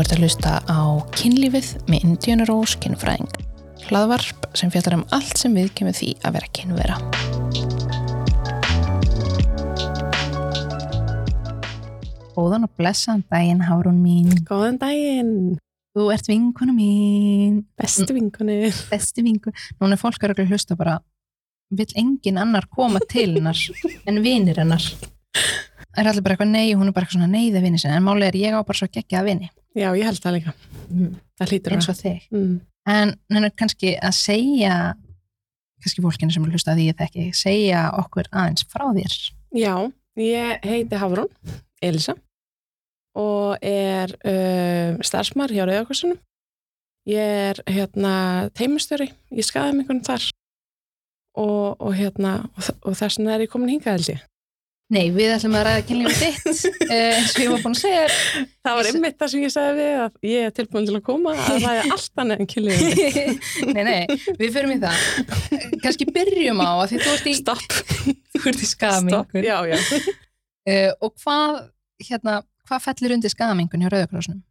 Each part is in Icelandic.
Ert að hlusta á kynlífið með Indiana Rose kynfræðing. Hlaðvarp sem fjallar um allt sem við kemur því að vera kynvera. Góðan og blessaðan daginn, Hárún mín. Góðan daginn, Þú ert vinkonu mín, bestu vinkonu. besti vinkun. Núna er fólk að hlusta bara, vill engin annar koma til hennar en vinir hennar. Það er allir bara eitthvað nei, hún er bara eitthvað svona nei það vinir sinna, en málið er ég á bara svo geggja að vini. Já, ég held það líka. Það hlýtur eins að. og þig. Mm. En hann er kannski að segja, kannski fólkinu sem er hlusta að því ég þekki, segja okkur aðeins frá þér. Já, ég heiti Hafrún, Elisa og er uh, starfsmar hjá Rauðarkursunum. Ég er hérna teimustöri í skaðamingunum þar og, og hérna og, og þess vegna er ég komin hingað held ég. Nei, við ætlum að ræða kynlífið þitt, eh, eins og ég var búin að segja. Það var einmitt það sem ég sagði við að ég er tilbúin til að koma að ræða allt annað en kynliðið. nei, nei, við förum í það. Kannski byrjum á að því þú ert í, Stopp. þú ert í skaðamingun. Já, já. Uh, og hvað, hérna, hvað fellir undir skaðamingun hjá Rauðakrossunum?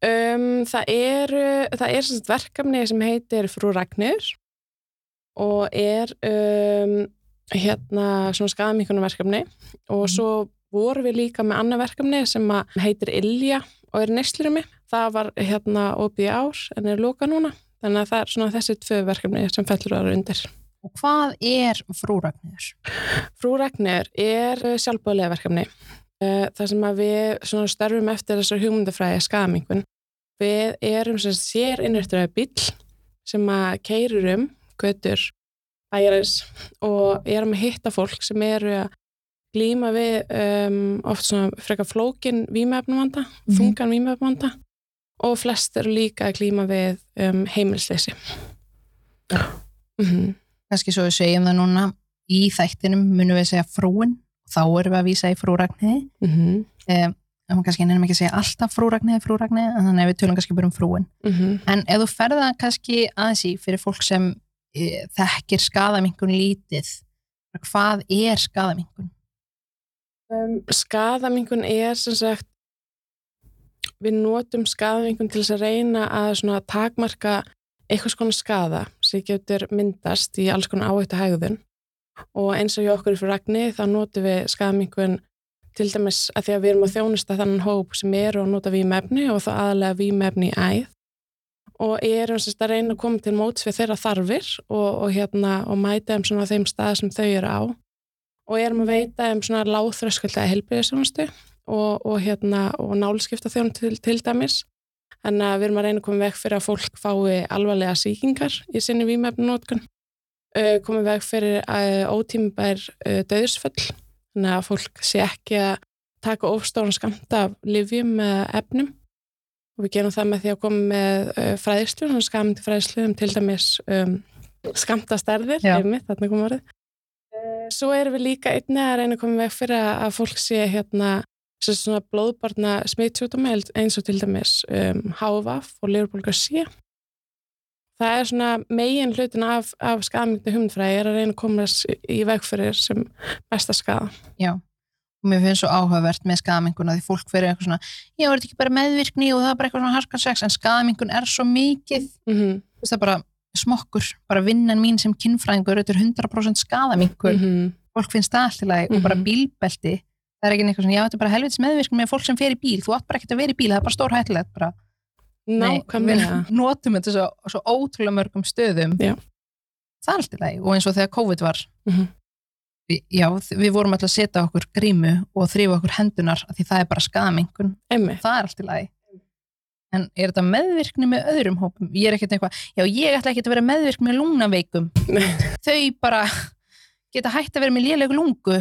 Um, það er, það er verkefni sem heitir Frú Ragnir og er um, hérna svona skaðamíkunum verkefni og Mhm. svo vorum við líka með annað verkefni sem heitir Ilja og er neslurimi. Það var hérna opið ár en er loka núna. Þannig að það er svona þessi tvö verkefni sem fellur aðra undir. Og hvað er frúragnir? Frú Ragnir er sjálfbáðlega verkefni. Eh, Það sem að við svona störfum eftir þessar hugmyndafræði skamingun. Við erum sér innrættulega bíl sem að keirir um götur bæjarins og erum að hitta fólk sem eru að glíma við um, oft svona frekar flókin vímefnumvanda, Mhm. þungan vímefnumvanda og flest eru líka að glíma við um, heimilsleysi. Mm Kannski svo við segjum það núna, í þættinum munum við segja frúin, þá erum við að vísa í frúragniði. -hmm. Um, en kannski nefnum ekki að segja alltaf frúragniði, frúragniði, þannig að við tölum kannski bara um frúin. Mm En ef þú ferða kannski aðeins í fyrir fólk sem þekkir skaðamingun lítið, hvað er skaðamingun? Um, skaðamingun er sem sagt við notum skaðamingun til þess að reyna að svona takmarka eitthvað skona skaða sem getur myndast í alls konar áhættu hægðun og eins og hjá okkur fyrir Ragni þá notum við skaðamingun til dæmis að því að við erum að þjónusta þannig hóp sem eru að nota vímefni og þá aðalega vímefni í æð og erum sem sagt að reyna að koma til móts við þeirra þarfir og, og, hérna, og mæta þeim svona þeim stað sem þau eru á. Og erum að veita um svona láþröskulda helbriðisjónustu og, og, hérna, nálskipta þjónu til, til dæmis. Að við erum að reyna að koma veg fyrir að fólk fái alvarlega sýkingar í sinni vímefnunótkun, uh, koma veg fyrir uh, ótímabær uh, döðsföll, þannig að fólk sé ekki að taka ofstóran skamta af livjum eða efnum og við gerum það með því að koma með fræðislu, skamti fræðislu um til dæmis um, skamta stærðir, einmitt, þarna kom orðið. Eh, Svo erum við líka einnig að reyna að koma veg fyrir að fólk sé hérna svona blóðbarna smittsjúkdóma eins og til dæmis um, HVF og lifurbolgar C. Það er svona megin hlutin af, af skadmyndi humdfræði er að reyna að koma í veg fyrir sem besta skada. Já, mér finnst svo áhugavert með skaðaminguna því fólk fyrir eitthvað svona, já, er þetta ekki bara meðvirkni og það er bara eitthvað svona harskan sex, en skaðamingun er svo mikið, Mm -hmm. það bara smokkur, bara vinnan mín sem kynfræðingur, þetta er 100% skaðamingun, -hmm. fólk finnst það allt í lagi og bara Mhm. bílbelti, það er ekki eitthvað svona, já, þetta er bara helvitis meðvirkni með fólk sem fer í bíl, þú átt bara ekkert að vera í bíl, það er bara stór hættulegt, bara, Nei, við notum þetta svo, svo ótrúlega mörgum stöðum, Já. það er allt í lagi, og eins og þegar COVID var, Mhm. Já, við vorum alltaf að setja okkur grímu og þrýfa okkur hendunar því það er bara Einmitt. það er allt í lagi. En er þetta meðvirkni með öðrum hópum? Ég er ekkert eitthvað, já ég ætla ekki að vera meðvirkni með lungnaveikum þau bara geta hægt að vera með lélegu lungu.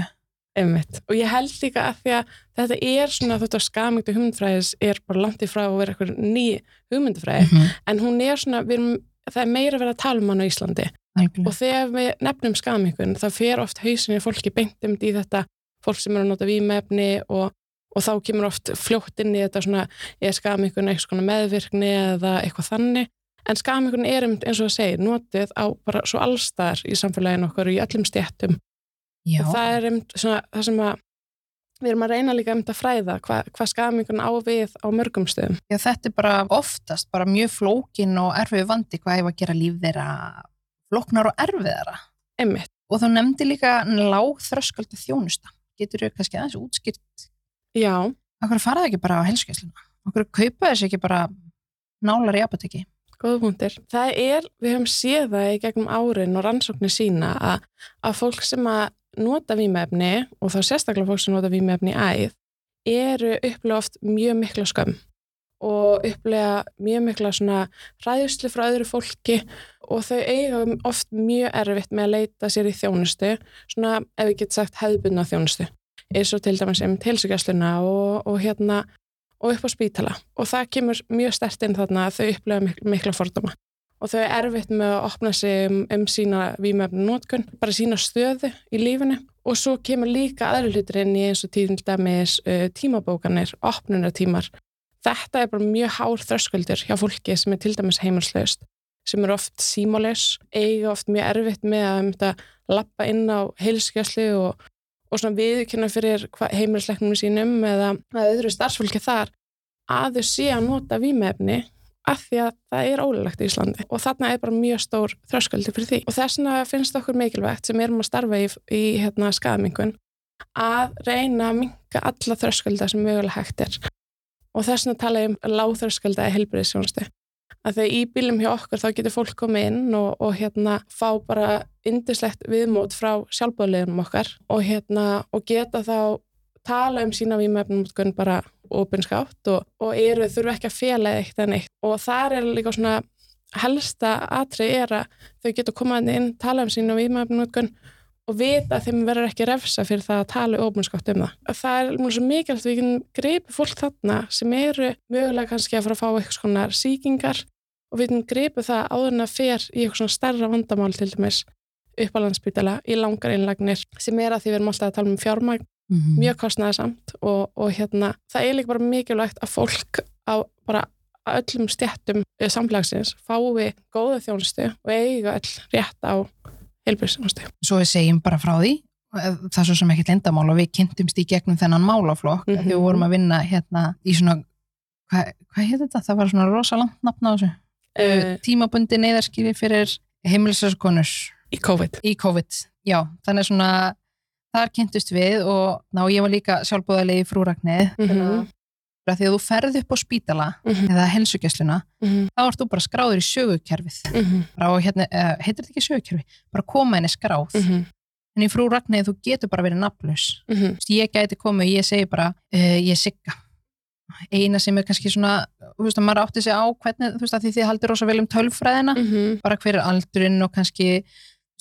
Einmitt. Og ég held líka að því að þetta er svona þetta skadmyndi humdfræðis er bara langt í frá að vera eitthvað ný hugmyndafræði. -hmm. en hún er svona, erum, það er meira verið að tala um hann á Íslandi og þegar við nefnum skamingun þá fer oft hausinni fólki beintum í þetta fólk sem er að nota vímefni og, og þá kemur oft fljótt inn í þetta svona er skamingun eitthvað meðvirkni eða eitthvað þannig. En skamingun er eins og það segir notið á bara svo allstar í samfélaginu okkur og í öllum stjættum já, og það er svona, það sem að við erum að reyna líka um þetta fræða hvað hva skamingun á við á mörgum stöðum. Já, þetta er bara oftast bara mjög flókin og erfið vandi hvað ef að gera líf þeirra flóknar og erfiðara. Einmitt. Og þú nefndi líka lág þröskaldu þjónusta. Getur þau kannski aðeins útskipt? Já. Akkur faraði ekki bara á helskeisluna? Akkur kaupa þessi ekki bara nálar í apoteki? Góða punktir. Það er, við höfum séð það í gegnum árin og rannsóknir sína að, að fólk sem að nota výmefni og þá sérstaklega fólk sem nota výmefni æð eru upplega oft mjög mikla skömm og upplega mjög mikla svona ræðusli frá öðru fólki. Og þau eiga oft mjög erfitt með að leita sér í þjónustu svona ef við getum sagt hefðbunna þjónustu. Eins og til dæmis um tilsugjastluna og, og hérna og upp á spítala. Og það kemur mjög stert inn þarna að þau upplega mik mikla fordóma. Og þau er erfitt með að opna sig um, um sína výmefnu nótkun, bara sína stöðu í lífinu. Og svo kemur líka aðri hlutur inn í eins og tíðin dæmis uh, tímabókanir, opnunartímar þetta er bara mjög hár þröskuldur hjá fólki sem er til dæmis heimilslaust sem er oft símáleis eiga oft mjög erfitt með að um þetta lappa inn á heilskjöslu og, og svona viðkynna fyrir heimilsleiknum sínum eða öðru starfsfólki þar. Að þau sé að nota výmefni af því að það er ólulegt í Íslandi og þarna er bara mjög stór þröskuldi fyrir því. Og þess vegna finnst okkur mikilvægt sem erum að starfa í, í hérna, skadamingun að reyna að minka alla þröskulda sem mögulega hægt er og þess vegna tala ég um láþröskulda í helbriðsjónustu að þegar í bílum hjá okkur þá getur fólk komið inn og, og hérna fá bara indislegt viðmót frá sjálfbóðleginum okkar og hérna og geta þá tala um sína výmefnum bara opinskátt og, og eru þurfu ekki að fjela eitt en eitt og þar er líka svona helsta atrið er að þau getur komað inn, tala um sína výmefnum og vita að þeim verður ekki refsa fyrir það að tala opinskátt um það. Það er mjög mikilvægt að við getum greipið fólk þarna sem eru mögulega kannski að fara að fá eitthvað svona síkingar og við getum greipið það áður en að fer í eitthvað svona starra vandamál til dæmis upp á landsbytala í langar einlagnir sem er að því við erum alltaf að tala um fjármagn mm -hmm. mjög kostnæðasamt og, og hérna, það er líka bara mikilvægt að fólk á bara öllum stjættum samfélagsins fái góða þjónustu og eiga öll rétt á heilbjörnstjónustu. Svo við segjum bara frá því það er svo sem ekkert lindamál og við kynntumst í gegnum þennan málaflokk mm -hmm. við vorum að vinna hérna í svona hvað, hvað heit þetta? Það var svona rosalangt nafn á þessu uh, tímabundi neyðarskifi fyrir heimilisaskonur í COVID. Í COVID, já, þannig svona þar kynntust við og ná, ég var líka sjálfbúðalegi í frúragnið mm -hmm. Því að þú ferði upp á spítala mm -hmm. eða helsugjastluna mm -hmm. þá ert þú bara skráður í sögukerfið mhm. bara, hérna, uh, heitir þetta ekki sögukerfi bara koma henni skráð mhm. en í frúragnið þú getur bara verið nafnlaus mhm. ég gæti komið og ég segi bara uh, ég sigga eina sem er kannski svona, þú veist að maður átti sig á hvernig, þú veist að því þið haldir rosa vel um tölfræðina bara hver er aldurinn og kannski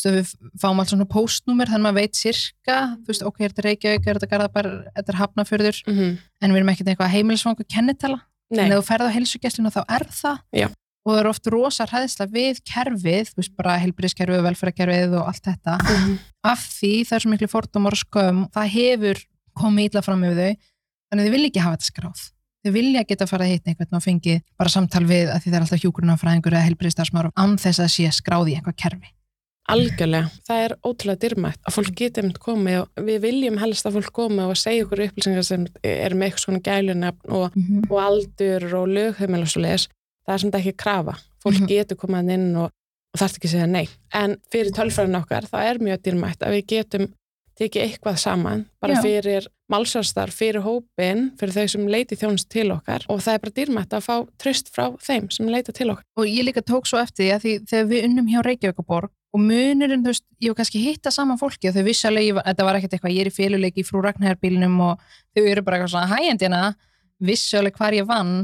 við fáum allt svona postnúmer þannig að maður veit sirka, þú veist, ok, er þetta Reykjavík, er þetta Garðabær, er þetta Hafnafjörður mm -hmm. en við erum ekkert eitthvað heimilisvangu kennitala, Nei. en ef þú ferð á heilsugjastluna þá er það Já. og það eru oft rosa hræðisla við kerfið þú veist, bara heilbríðskerfið og velferðarkerfið og allt þetta, mm -hmm. af því það er svo miklu fordómar skömm, það hefur komið ítla fram með þau, þannig þið vilja ekki hafa þetta skráð þau vilja geta að fara að hitna einhvern og fengi bara samtal við að því það er alltaf hjúgrunafræðingur eða heilbríðstarfsmárum án þess að sé skráði einhver kerfi Algjörlega, það er ótrúlega dyrmætt að fólk geti um þetta komið og við viljum helst að fólk komið og segja okkur upplýsingar sem er með eitthvað svona gælunafn og, mm -hmm. og aldur og lögheimil og svo leiðis, það er svona ekki krafa fólk mm -hmm. getur komað inn og, og þarf ekki að segja nei, en fyrir tölfræðin okkar það er mjög dyrmætt að við getum tekið eitthvað saman, bara Já. fyrir málsvarstar, fyrir hópin fyrir þau sem leiti þjónust til okkar og það er bara dyrmætt að fá tröst frá þeim sem leita til okkar. Og ég líka tók svo eftir því að því þegar við unnum hjá Reykjavíkaborg og munurinn, þú veist, ég var kannski hitta saman fólki og þau vissalegi, þetta var ekkert eitthvað ég er í féluleiki frú Ragnhjarbílinum og þau eru bara eitthvað svona hægjandina vissalegi hvar ég vann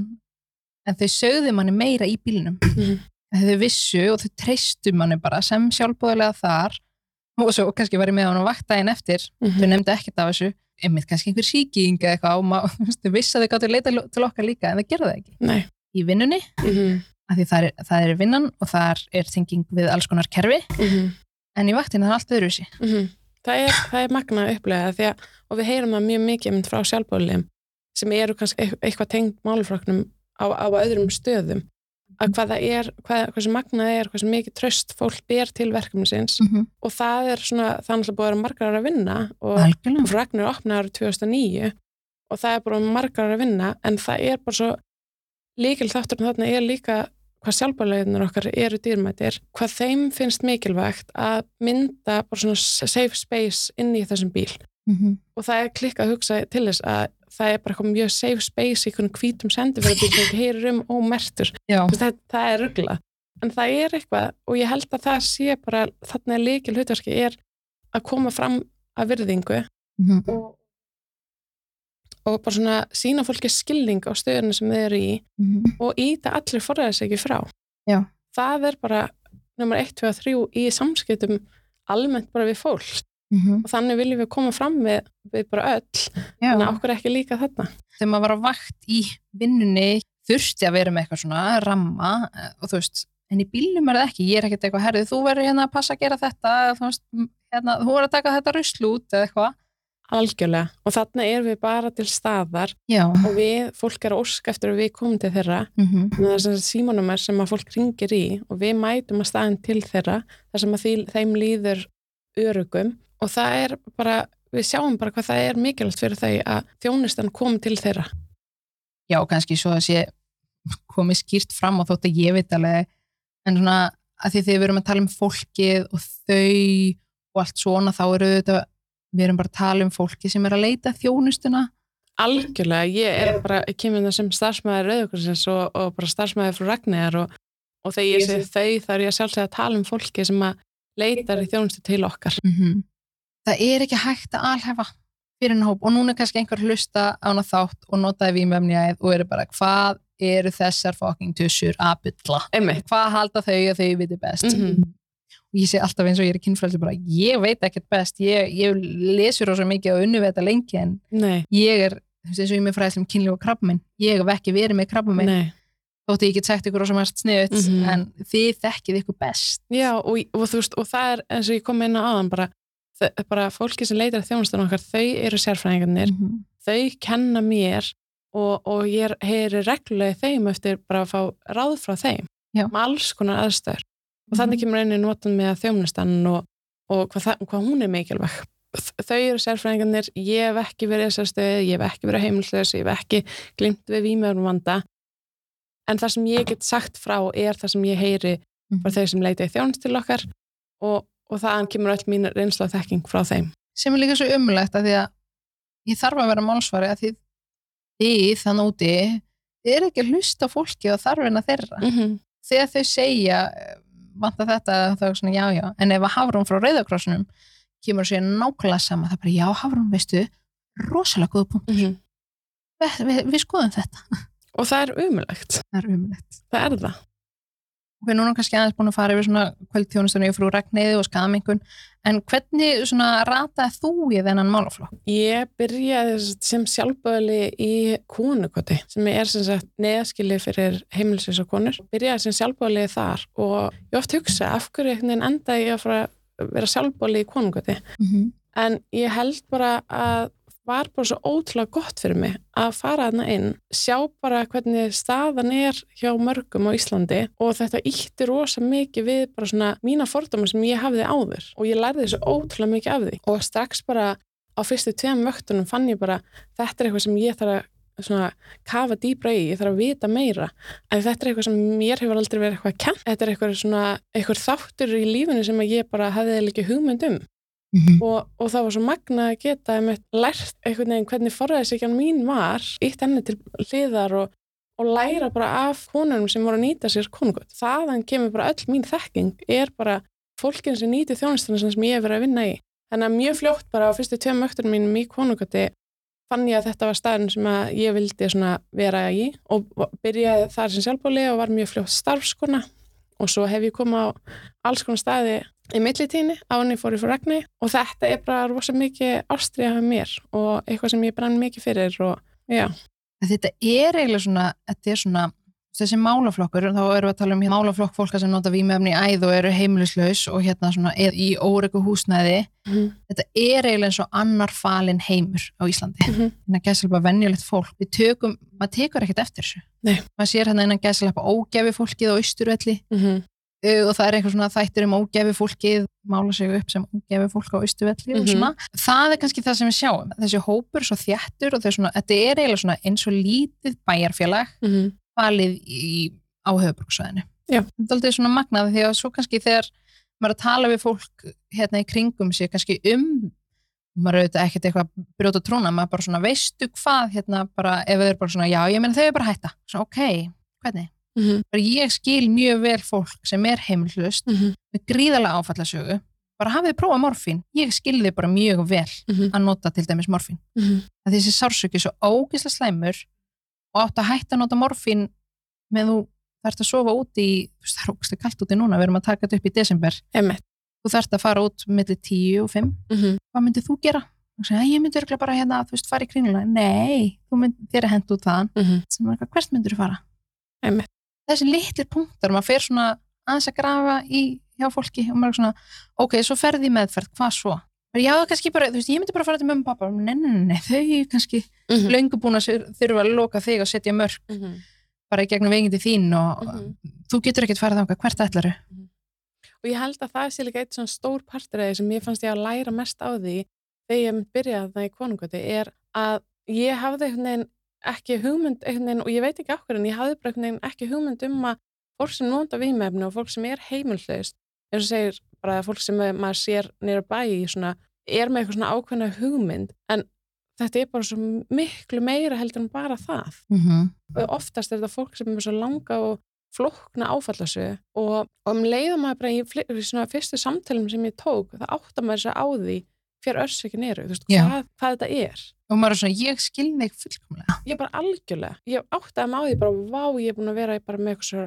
en þau sögðu manni meira í bílinum Mhm. þau vissu og þau treystu manni bara sem sjálfbúðilega þar. Og svo kannski var ég með hann á vaktægin eftir. Mhm. þau nefndi ekkert af þessu. Einmitt kannski einhver síking eða eitthvað og ma- þú veist, þau vissu að þau gáttu að leita til okkar líka en þau gerðu það ekki. Nei. í vinnunni, Mm af því það er, það er vinnan og þar er tenging við alls konar kerfi. -hmm. en í vaktinu það er allt öðruvísi. Mm það, er, það er magna að upplega að, og við heyrum það mjög mikið frá sjálfbóðlegum sem eru kannski eit- eitthvað tengt málfráknum á, á öðrum stöðum. Að hvað það er, hvað, hvað sem magnað er hvað sem mikið tröst fólk ber til verkefnisins mm -hmm. og það er svona það er náttúrulega búið að vera margar ára að vinna og Ragnar opnaði árið 2009 og það er bara margar ára að vinna en það er bara svo líkil þáttur en þarna er líka hvað sjálfbæðleginnir okkar eru dýrmættir hvað þeim finnst mikilvægt að mynda bara svona safe space inn í þessum bíl mm -hmm. og það er klikka að hugsa til þess að það er bara eitthvað mjög safe space í einhvern hvítum sendiferðarbíl sem ekki heyrir um ómertur já, það, það er ruggla en það er eitthvað og ég held að það sé bara þarna líkil hlutverki er að koma fram að virðingu mm -hmm. og, og bara svona sína fólki skilning á stöðunum sem þau eru í Mm -hmm. og íta allir forræðis ekki frá Já. það er bara nummer 1, 2 og 3 í samskiptum almennt bara við fólk Mhm. og þannig viljum við koma fram við, við bara öll já. þannig að okkur er ekki líka þarna þegar maður var á vakt í vinnunni þurfti að vera með eitthvað svona ramma eh, og þú veist, en í bílnum er það ekki ég er ekkert eitthvað, herrið, þú verður hérna að passa að gera þetta þú veist, hérna, þú verður að taka þetta rusl út eða eitthvað algjörlega. Og þannig erum við bara til staðar já, og við, fólk er að óska eftir að við komum til þeirra. Mm -hmm. það er símanumar sem að fólk ringir í og við mætum að staðin til þeirra þar sem að því, þeim líður örugum og það er bara við sjáum bara hvað það er mikilvægt fyrir þau að þjónustan kom til þeirra. Já, kannski svo að sé komið skýrt fram og þótt að ég veit alveg en svona að því þegar við erum að tala um fólkið og þau og allt svona þá eru þetta við erum bara að tala um fólki sem er að leita þjónustuna. Algjörlega, ég er bara ég kemur það sem starfsmæður Rauðukursins og, og bara starfsmæður frá Ragnar og, og þegar ég segi þau þá er ég sjálfsög að tala um fólki sem að leitar í þjónustu til okkar. Mm það er ekki hægt að alhefa fyrir en hóp og núna er kannski einhver hlusta á hana þátt og notaði vímöfniæð og eru bara hvað eru þessar fucking tussur að bylla hvað halda þau að þau viti best? Mhm. og ég sé alltaf eins og ég er kynfrælsi bara ég veit ekkert best, ég, ég lesur rosa mikið og unnu við þetta lengi en Nei, ég er, þú veist eins og ég er með fræðslu um kynlíf og krabba ég hef ekki verið með krabba nei þótti ég get sagt ykkur rosa mest sniðut Mhm. en þið þekkið ykkur best Já, og, og þú veist, og það er eins og ég kom inn á aðan bara, bara fólki sem leitar þjónustan okkar, þau eru sérfræðingarnir Mhm. þau kenna mér og, og ég heyri reglulega þeim eftir bara að fá ráð frá þeim Já. með alls konar aðstöður og Mhm. þannig kemur einu notan með þjónustan og, og hvað, það, hvað hún er mikilvæg þau eru sérfræðingarnir ég hef ekki verið í þessar stöðu, ég hef ekki verið heimilslaus, ég hef ekki glimt við výmjörum vanda en það sem ég get sagt frá er það sem ég heyri bara þau sem leita í þjónust til okkar og, og þaðan kemur öll mín reynsla og þekking frá þeim. sem er líka svo umlegt að því að ég þarf að vera málsvari að því þið þann úti er ekki að hlusta á fólki og þarfina þeirra Mm -hmm. þegar þau segja vanta þetta þá er svona já já en ef að Hafrún frá Rauðakrossunum kemur segja nákvæmlega sama það er bara já Hafrún veistu rosalega góða punkt Mhm. við, við, við skoðum þetta Og það er umulegt. það er umlegt Það er það. Við erum núna kannski aðeins búin að fara yfir svona kvöldþjónustunni frú Ragnæði og skamengun en hvernig svona rataði þú í þennan málaflokk? Ég byrjaði sem sjálfböðli í konukoti sem er sem sagt neðaskili fyrir heimilisvísa konur. Byrjaði sem sjálfböðli þar og ég oft hugsa af hverju einhvern veginn enda ég að vera sjálfböðli í konukoti. Mm -hmm. En ég held bara að var bara svo ótrúlega gott fyrir mig að fara þarna inn, sjá bara hvernig staðan er hjá mörgum á Íslandi og þetta ítti rosa mikið við bara svona mína fordóma sem ég hafði áður og ég lærði svo ótrúlega mikið af því. Og strax bara á fyrstu tveim vöktunum fann ég bara þetta er eitthvað sem ég þarf að svona kafa dýbra í, ég þarf að vita meira. En þetta er eitthvað sem mér hefur aldrei verið eitthvað kent, þetta er eitthvað svona eitthvað þáttur í lífinu sem ég bara hafði líka hugmynd um Mm -hmm. og, og það var svo magna að geta einmitt lært einhvern veginn hvernig forræðisíkjan mín var ítt henni til hliðar og, og læra bara af konunum sem voru að nýta sér konungöld. Þaðan kemur bara öll mín þekking er bara fólkin sem nýti þjónustuna sem ég hef verið að vinna í. Þannig að mjög fljótt bara á fyrstu tveim öktunum mínum í konungöldi fann ég að þetta var staðin sem að ég vildi vera í og byrjaði þar sem sjálfbóli og var mjög fljótt starfskona og svo hef ég komið á alls konar staði í millitíni á henni fór ég fyrir regni og þetta er bara rosa mikið ástriða með mér og eitthvað sem ég brann mikið fyrir og já, þetta er eiginlega svona, þetta er svona þessi málaflokkur, þá erum við að tala um hérna, málaflokk fólka sem nota vímefni í æð og eru heimilislaus og hérna svona í óregu húsnæði Mhm. þetta er eiginlega eins og annar falin heimur á Íslandi Mhm. innan gæslepa venjulegt fólk við tökum, maður tekur ekkert eftir þessu Nei. maður sér hérna innan gæslepa ógefi fólkið á austurvelli Mhm. uh, og það er eitthvað svona þættir um ógefi fólkið mála sig upp sem ógefi fólk á austurvelli og Mhm. svona, það er kannski það sem við sjáum þessi hópur er svo þjættur og svona, þetta er eiginlega svona eins og lítið bæjarfélag Mhm. falið í, á höfuborgsvæðinu Já. þetta er aldrei svona magnað því að svo kannski þegar maður er að tala við fólk hérna í kringum sig kannski um maður auðvitað ekkert eitthvað að brjóta trúna maður bara svona veistu hvað hérna bara ef þau eru bara svona já ég meina þau eru bara hætta svona ok, hvernig? Mhm. Bara ég skil mjög vel fólk sem er heimilhlust Mhm. með gríðarlega áfallasögu bara hafið prófað morfín ég skil þið bara mjög vel Mhm. að nota til dæmis morfín Mhm. að þessi sársöki er svo ógislega slæmur og átt að hætta að nota morfín með þú þarft að sofa út í það er ógislega kallt úti núna, við erum að taka þetta upp í desember Einmitt. þú þarft að fara út millir 10 og 5 Mhm. hvað myndið þú gera? ég myndi örgulega bara hérna, þú veist, fara í kringluna nei, þú mynd, þér er hent út þaðan Mhm. sem er eitthvað, hvert myndir þú fara? Einmitt. Þessi litlir punktar, maður fer svona aðeins að grafa í hjá fólki og maður er svona, ok, svo ferði í meðferð hvað svo? Já, kannski bara, þú veist, ég myndi bara fara til mömmu og pappa, nei, nei, nei, þau kannski Mhm. löngu búin að þurfa að loka þig og setja mörg Mhm. bara í gegnum vegindi þín og Mhm. þú getur ekkert farið þangað, hvert ætlaru? og ég held að það sé líka eitt svona stór partur af því sem ég fannst ég að læra mest á því þegar ég byrjaði það í konungöti er að ég hafði einhvern veginn ekki hugmynd og ég veit ekki okkur en ég hafði bara ekki hugmynd um að fólk sem nota vímefni og fólk sem er heimilhlaust eins og segir bara að fólk sem maður sér nýra bæ í svona er með eitthvað svona ákveðna hugmynd en þetta er bara svo miklu meira heldur en bara það Mm -hmm. og oftast er þetta fólk sem er svo langa og flókna áfallasögu og, og um leiðum maður bara í, í svona fyrstu samtölum sem ég tók það áttar maður sér á því hver örsökin eru, þú veist, Já. hvað, hvað þetta er og maður er svona, ég skil mig fullkomlega. Ég bara algjörlega, ég áttaði maður á því bara, vá, ég er búin að vera bara með eitthvað svo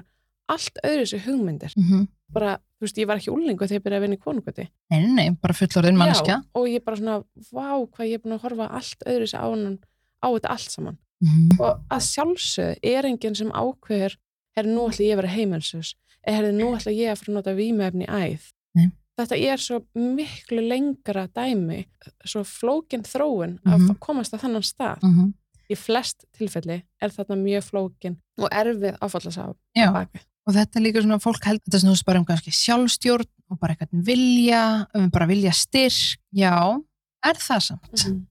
allt öðru þessu hugmyndir. Mm -hmm. bara, þú veist, ég var ekki úlingu þegar ég byrjaði að vinna í konungöti nei, nei, nei, bara fullorðin mannskja og ég bara svona, vá, hvað ég er búin að horfa allt öðru þessu á, hennan- á þetta allt saman. Mm -hmm. og að sjálfsögðu er enginn sem ákveður er nú ætla ég að vera heimilsus er nú ætla ég að fara að nota vímefni í æð. Nei. Þetta er svo miklu lengra dæmi svo flókin þróun að Mhm. komast að þannan stað Mm -hmm. í flest tilfelli er þarna mjög flókin og erfið áfallasá Já, bakvið og þetta er líka svona fólk held þetta snúst bara um kannski sjálfstjórn og bara eitthvað vilja, um bara vilja styrk já, er það samt Mhm.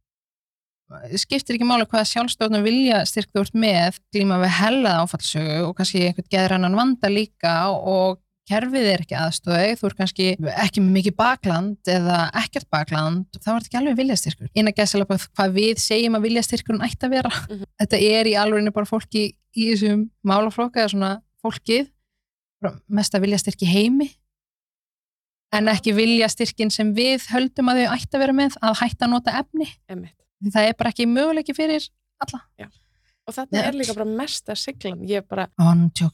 skiptir ekki máli hvaða sjálfstjórn og vilja styrk þú ert með glíma við hellað áfallsögu og kannski einhvern geðrannan vanda líka og kerfið er ekki aðstöði, þú ert kannski ekki mikið bakland eða ekkert bakland, þá er þetta ekki alveg viljastyrkur. Inn að gæsa alveg hvað við segjum að viljastyrkurinn ætti að vera. Mhm. Þetta er í alvegni bara fólki í þessum málaflokka eða svona fólkið, mest að viljastyrki heimi en ekki viljastyrkin sem við höldum að þau ætti að vera með að hætta að nota efni. Einmitt. Því það er bara ekki möguleiki fyrir alla. Og Já. er líka bara mesta siglan ég bara,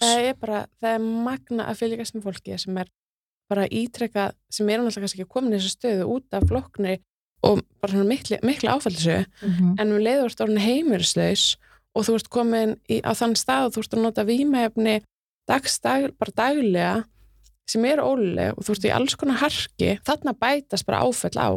það er bara það er magna að fylgjast með fólki sem er bara ítrekka sem er náttúrulega kannski ekki komin í þessu stöðu út af flokkni og bara svona miklu, miklu áfællisögu Mm -hmm. en við leiður orðin heimirislaus og þú ert komin í, á þann stað og þú ert að nota vímefni dagsdag, bara daglega sem eru óluleg og þú ert í alls konar harki, þarna bætast bara áföll á.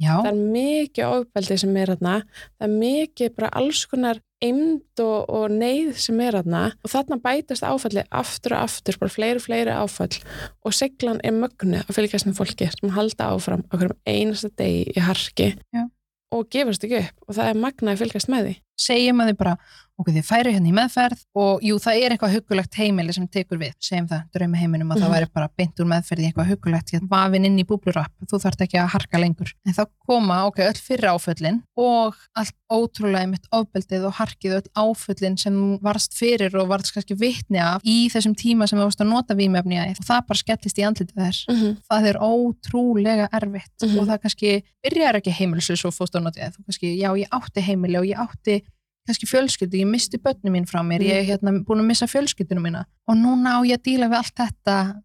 Já, Það er mikið ofbeldi sem er þarna, það er mikið bara alls konar eimd og, og neyð sem er þarna og þarna bætast áfalli aftur og aftur, bara fleiri og fleiri áfall og seglan er mögnu að fylgjast með fólki sem halda áfram á hverjum einasta degi í harki Já. og gefast ekki upp og það er magna að fylgjast með því. Segjum að þið bara, ok, þið færi hérna í meðferð og jú, það er eitthvað huggulegt heimili sem tekur við, segjum það, draumi heiminum að Mhm. það væri bara beint úr meðferð í eitthvað huggulegt, hérna, vafin inn í búblurapp, þú þarft ekki að harka lengur. En þá koma, ok, öll fyrir áföllin og allt ótrúlega mitt ofbeldið og harkið öll áföllin sem varst fyrir og varst kannski vitni af í þessum tíma sem þú varst að nota vímefni að og það bara skellist í andlitið þess. Mm -hmm. það er ótrúlega erfitt Mhm. og það kannski byrjar ekki heimilis og fóst á notið, þú kannski, já ég átti heimili og ég átti kannski fjölskyldu, ég misti börnum mín frá mér, Mhm. ég er hérna búin að missa fjölskyldunum mína og núna á ég að díla við allt þetta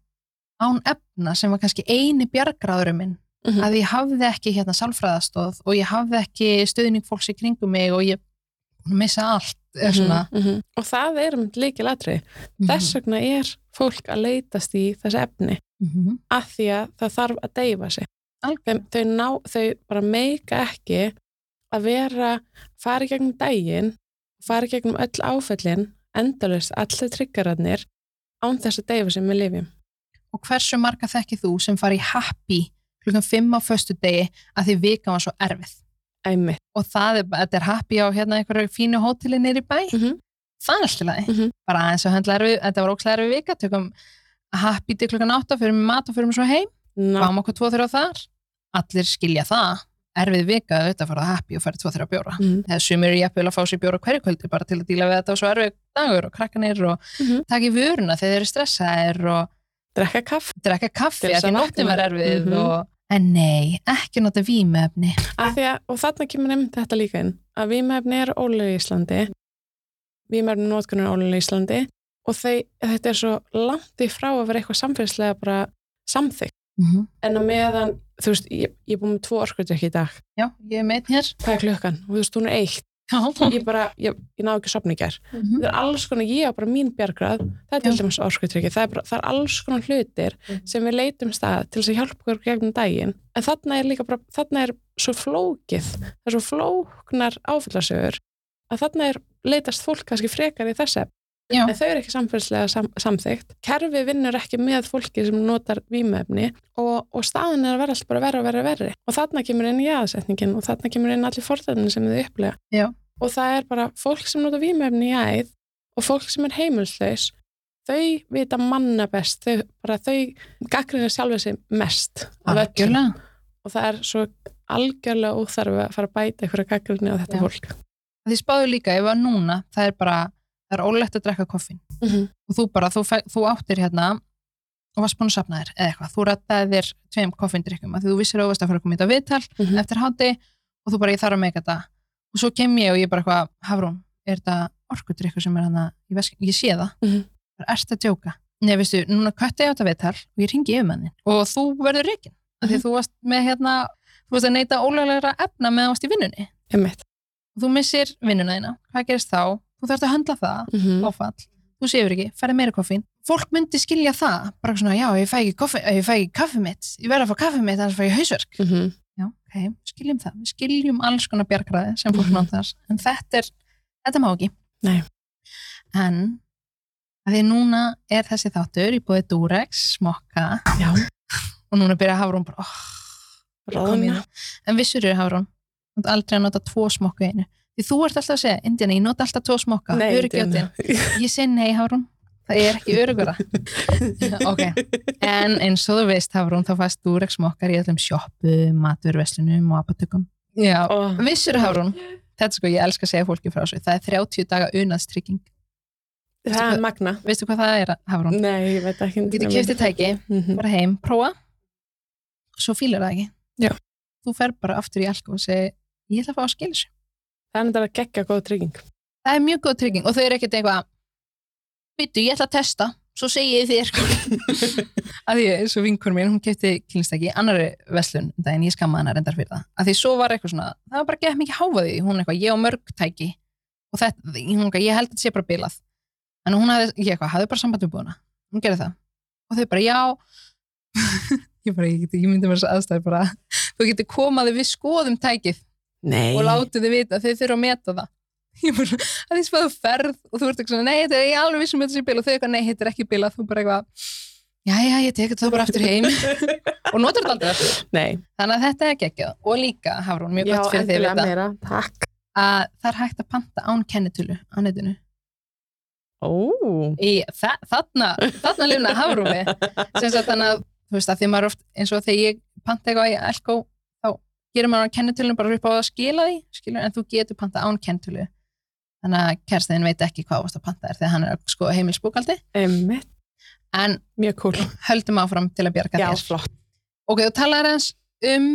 án efna sem var kannski eini bjargráðurum minn Mhm. að ég hafði ekki hérna sálfræðastóð og ég hafði ekki stöðning fólks í kringum mig og ég missa allt er mm -hmm. og það er um líki latri þess vegna er fólk að leitast í þessi efni mm -hmm. af því að það þarf að deyfa sig þau, þau, ná, þau bara meika ekki að vera fara í gegnum daginn fara í gegnum öll áföllin endalust, allir tryggararnir án þess að deyfa sig með lifjum og hversu marga þekkið þú sem fari í happy klukkan 5 á föstu degi að því vika var svo erfið? Æmi. og það er, þetta er happy á hérna einhverju fínu hóteli nýri bæ? Mm -hmm. það er alltaf lagi, Mm -hmm. bara aðeins að höndla erfið þetta var ókslega erfið vika, tökum happy til klukkan 8, fyrir með mat og fyrir með svo heim. Fáum okkur 2-3 þar. Allir skilja það erfið vika, auðvitað fara það happy og fara 2-3 bjóra mm eða sumir jafnvel að fá sér bjóra hverju kvöldi bara til að díla við þetta og svo erfið dagur og krakkanir og Mhm. taka í vöruna þegar þeir eru stressaðir og drekka kaff drekka kaffi að því að vakna. var erfið Mhm. og... en nei, ekki nota að, og þarna kemur nefnt þetta líka inn að vímefni er ólega í Íslandi vímefni nótkunn er ólega í Íslandi og þau, þetta er svo langt í frá að vera eitthvað samfélagslega bara samþykk mm -hmm. en að meðan, þú veist, ég, ég er búin með tvo orkudrykki í dag, já, ég er meitt hér hvað er klukkan? og þú veist, hún er eitt, já. ég bara ég, ég náðu ekki að sopna í gær, Mhm. þetta er alls konar ég á bara mín bjargrað, það er til dæmis orkudrykki, það er, bara, það er alls konar hlutir Mhm. sem við leitum stað til þess að hjálpa okkur gegnum daginn, en þarna er líka bara, þarna er svo flókið það er svo flóknar áfyllasögur að þarna er leitast fólk kannski frekar í þess efn Já. en þau eru ekki samfélagslega sam samþygt kerfi vinnur ekki með fólki sem notar vímefni og, og staðin er að vera alltaf bara verra og verra og verri. Og þarna kemur inn jáðsetningin og þarna kemur inn allir fordæðin sem þau upplega Já. og það er bara fólk sem notar vímefni í æð og fólk sem er heimilslaus þau vita manna best. Þau, bara þau gaggrina sjálfið sig mest og það er svo algjörlega óþarfi að fara að bæta einhverja gaggrinni á þetta Já. fólk. Því spáðu líka, ef að núna það er bara, það er ólegt að drekka koffin mm -hmm. og þú bara, þú, þú áttir hérna og varst búin að sapna þér eða eitthvað, þú rættaði þér tveim koffindrykkum að þú vissir varst að fara að koma í þetta viðtal Mhm. eftir hátti og þú bara, ég þarf að meika þetta og svo kem ég og ég bara eitthvað, Hafrún er þetta orkudrykkur sem er hana veskin, ég sé það, Mhm. bara erst að djóka Nei, veistu, núna kötti ég á þetta viðtal og ég ringi yfir manni og þú verður reikin af því Mhm. þú varst með hérna þú varst að neyta ólöglegra efna þú varst í vinnunni þú missir vinnuna þína, hvað gerist þá? Þú þarfst að höndla það, Mm áfall. Þú séur ekki, ferði meira koffín. Fólk myndi skilja það, bara svona já, ég fæ ekki, ekki kaffi mitt. Ég verð að fá kaffi mitt, annars fæ ég hausverk. -hmm. já, ok, skiljum það, við skiljum alls konar bjargræði sem fólk Mhm. notar en þetta er, þetta má ekki. Nei. en að því núna er þessi þáttur í búið Durex, smokka. Já, og núna byrja Hafrún bara, oh, en vissur eru Hafrún þú ert aldrei að nota tvo smokka í einu því þú ert alltaf að segja, Indiana, ég nota alltaf tvo smokka Nei, öryggjotinn, ég segi nei Hafrún það er ekki öryggura ok, en eins og þú veist Hafrún, þá fæst Durex smokkar í öllum sjoppum, maturveslunum og apotekum. Já, Og, vissur Hafrún? Þetta sko, ég elska að segja fólki frá þessu. Það er 30 daga unaðstrygging það er magna. veistu hvað það er Hafrún? Nei, ég veit ekki. þú getur kæftið tæki, Mhm. bara heim, prófa. Svo fílar það ekki. Já. þú fer bara aftur í alko og segi ég ætla að fá að skilja þessu Það er að gegga góð trygging. það er mjög góð trygging og þau eru ekkert eitthvað byttu, ég ætla að testa svo segi ég þér. Að því eins og vinkur mér, hún kefti kynstæki annari veslun, um daginn ég skamma hana reyndar fyrir það. Að því svo var eitthvað svona, það var bara gett mikið háfaði hún eitthvað, ég á mörg tæki. Og þetta, hún eitthvað, ég held að þetta sé bara bilað. En hún hafði, ég eitthvað, hafði bara samband við búina hún gerði það. Og þau bara, já. Ég bara, ég, ég myndi mér þess aðstæði bara, þú getur komaði við skoðum tækið Nei. og látið þið vita, þau þurfa að meta það. Ég bara, að því spáðu ferð og þú ert eitthvað svona, nei, þetta er ég alveg vissum að þetta sé bila og þau eitthvað, nei, þetta er ekki bila, þú bara eitthvað já, já, ég tek þetta bara aftur heim. Og notar þetta aldrei aftur. Nei. þannig að þetta er geggjað. Og líka, Hafrún, mjög gott fyrir þig að vita. að það er hægt að panta án kennitölu á netinu. Ó. í þa þarna, þarna lifna Hafrúmi sem sagt þannig að, þú veist, að því maður oft eins og þegar ég panta eitthvað í Elko gerir maður á kennitölunum bara upp á að skila því skilur, en þú getur panta án kennitölu þannig að kærstæðin veit ekki hvað varst að panta þér þegar hann er að sko heimilsbúkaldi en Mjög cool. höldum áfram til að bjarga Já, þér flott. ok, þú talar eins um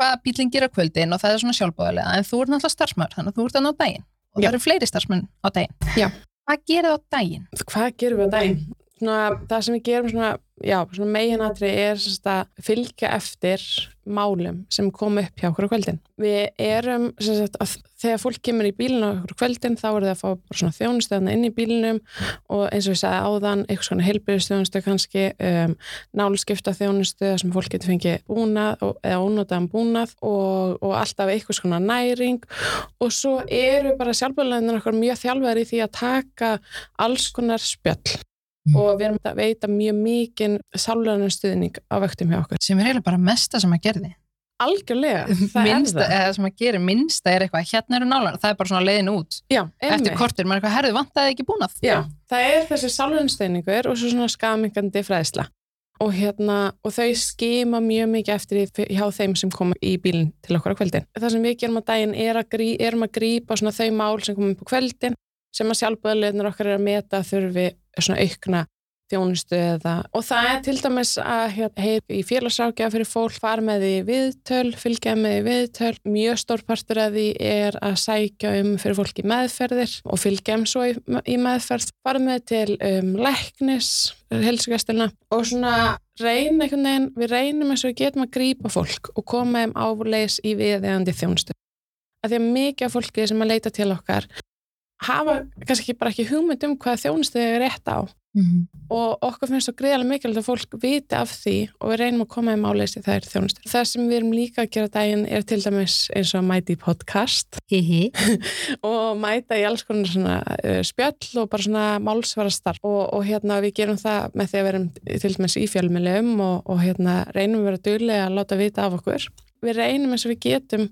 hvað bílinn gerir á kvöldin og það er svona sjálfbóðilega en þú ert náttúrulega starfsmæður, þannig að þú ert að ná daginn og Já. það eru fleiri starfsmenn á daginn Já. hvað gerir það á daginn? Hvað gerum við á daginn? Svona, það sem við gerum svona, já, svona meginatri er að fylgja eftir málum sem kom upp hjá okkur á kvöldin. Við erum, sagt, að þegar fólk kemur í bílinu okkur á kvöldin þá er það að fá svona þjónustöðna inn í bílinum og eins og ég sagði áðan, eitthvað svona helbyrðustjónustu kannski, um, nálskipta þjónustu sem fólk getur fengið búnað og, eða ónótaðan búnað og, og alltaf eitthvað svona næring og svo eru bara sjálfbjörnleginir okkur mjög þjálfæri í því að taka alls konar spjöll Mm. og við erum að veita mjög mikinn sálunar stuðning á vöktum hjá okkur. Sem er eiginlega bara mesta sem að gerði. Algjörlega, það minnsta, er það. Eða sem að gera, minnsta er eitthvað hérna eru nálar, það er bara svona leiðin út. Já, eftir kortur, maður er eitthvað, herðu, vantaði ekki búnað? Já, það er þessi sálunar stuðningur og svo svona skamingandi fræðsla. Og hérna, og þau skima mjög mikið eftir því hjá þeim sem koma í bílinn til okkur á kvöldin. Það sem við gerum á daginn er að, grí, erum að grípa svona þau mál sem komum upp á kvöldin sem að sjálfböðuleginnir okkar er að meta þurfi svona aukna þjónustu eða og það er til dæmis að heyra í félagsákja fyrir fólk fara með því viðtöl, fylgja með því viðtöl. Mjög stór partur af því er að sækja um fyrir fólk í meðferðir og fylgja um svo í, í meðferð. Fara með til um, læknis helsugæstilna og svona reyna einhvern veginn, við reynum eins og getum að grípa fólk og koma um áleis í viðegandi þjónustu. Að því að mikið af fólki sem að leita til okkar hafa kannski bara ekki hugmynd um hvað þjónustu þau er rétt á mm -hmm. og okkur finnst það greiðalega mikilvægt að fólk viti af því og við reynum að koma í máleis í þær þjónustu. Það sem við erum líka að gera daginn er til dæmis eins og að mæta í podcast og mæta í alls konar svona uh, spjöll og bara svona málsvara starf og, og hérna við gerum það með því að við erum til dæmis í fjölmjölum og, og hérna reynum við að vera duglega að láta vita af okkur. Við reynum eins og við getum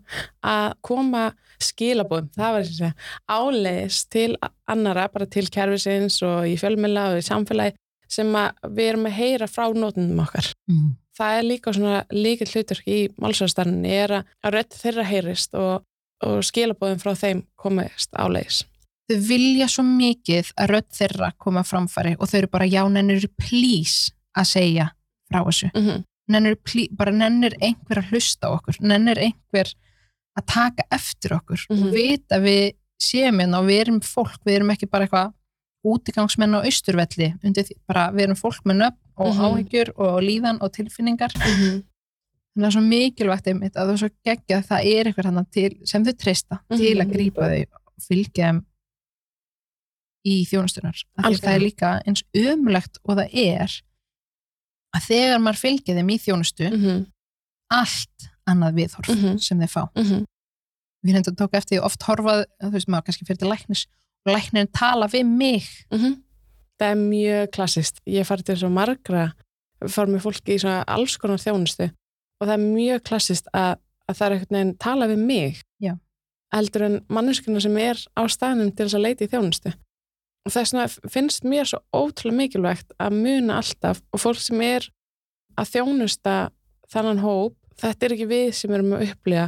að koma skilabóðum, það var þess að áleiðis til annara, bara til kervisins og í fjölmjöla og í samfélagi sem við erum að heyra frá nótunum okkar. Mm. Það er líka svona líka hlutur í málsvæðastarninni er að rödd þeirra heyrist og, og skilabóðum frá þeim komast áleiðis. Þau vilja svo mikið að rödd þeirra koma framfari og þau eru bara já, nennir please að segja frá þessu. Mm -hmm. Nennir, bara nennir einhver að hlusta á okkur, nennir einhver að taka eftir okkur mm -hmm. og mhm. vita að við séum hérna og við erum fólk, við erum ekki bara eitthvað útigangsmenn á austurvelli bara við erum fólk með nöfn og mm -hmm. áhyggjur og líðan og tilfinningar mm -hmm. þannig að það er svo mikilvægt einmitt að það er svo geggja að það er eitthvað sem þau treysta til að mhm. grípa þau og fylgja þeim í þjónustunar það er líka eins umlegt og það er að þegar maður fylgja þeim í þjónustu mhm. allt annað viðhorf mm -hmm. sem þeir fá mm -hmm. við hendur tók eftir því oft horfað þú veist maður kannski fyrir til læknis og læknirinn tala við mig mm -hmm. það er mjög klassist ég fari til svo margra fari með fólki í svona alls konar þjónustu og það er mjög klassist að, að það er einhvern veginn tala við mig Já. heldur en manneskuna sem er á staðnum til þess að leita í þjónustu og þess vegna finnst mér svo ótrúlega mikilvægt að muna alltaf og fólk sem er að þjónusta þannan hóp þetta er ekki við sem erum að upplifa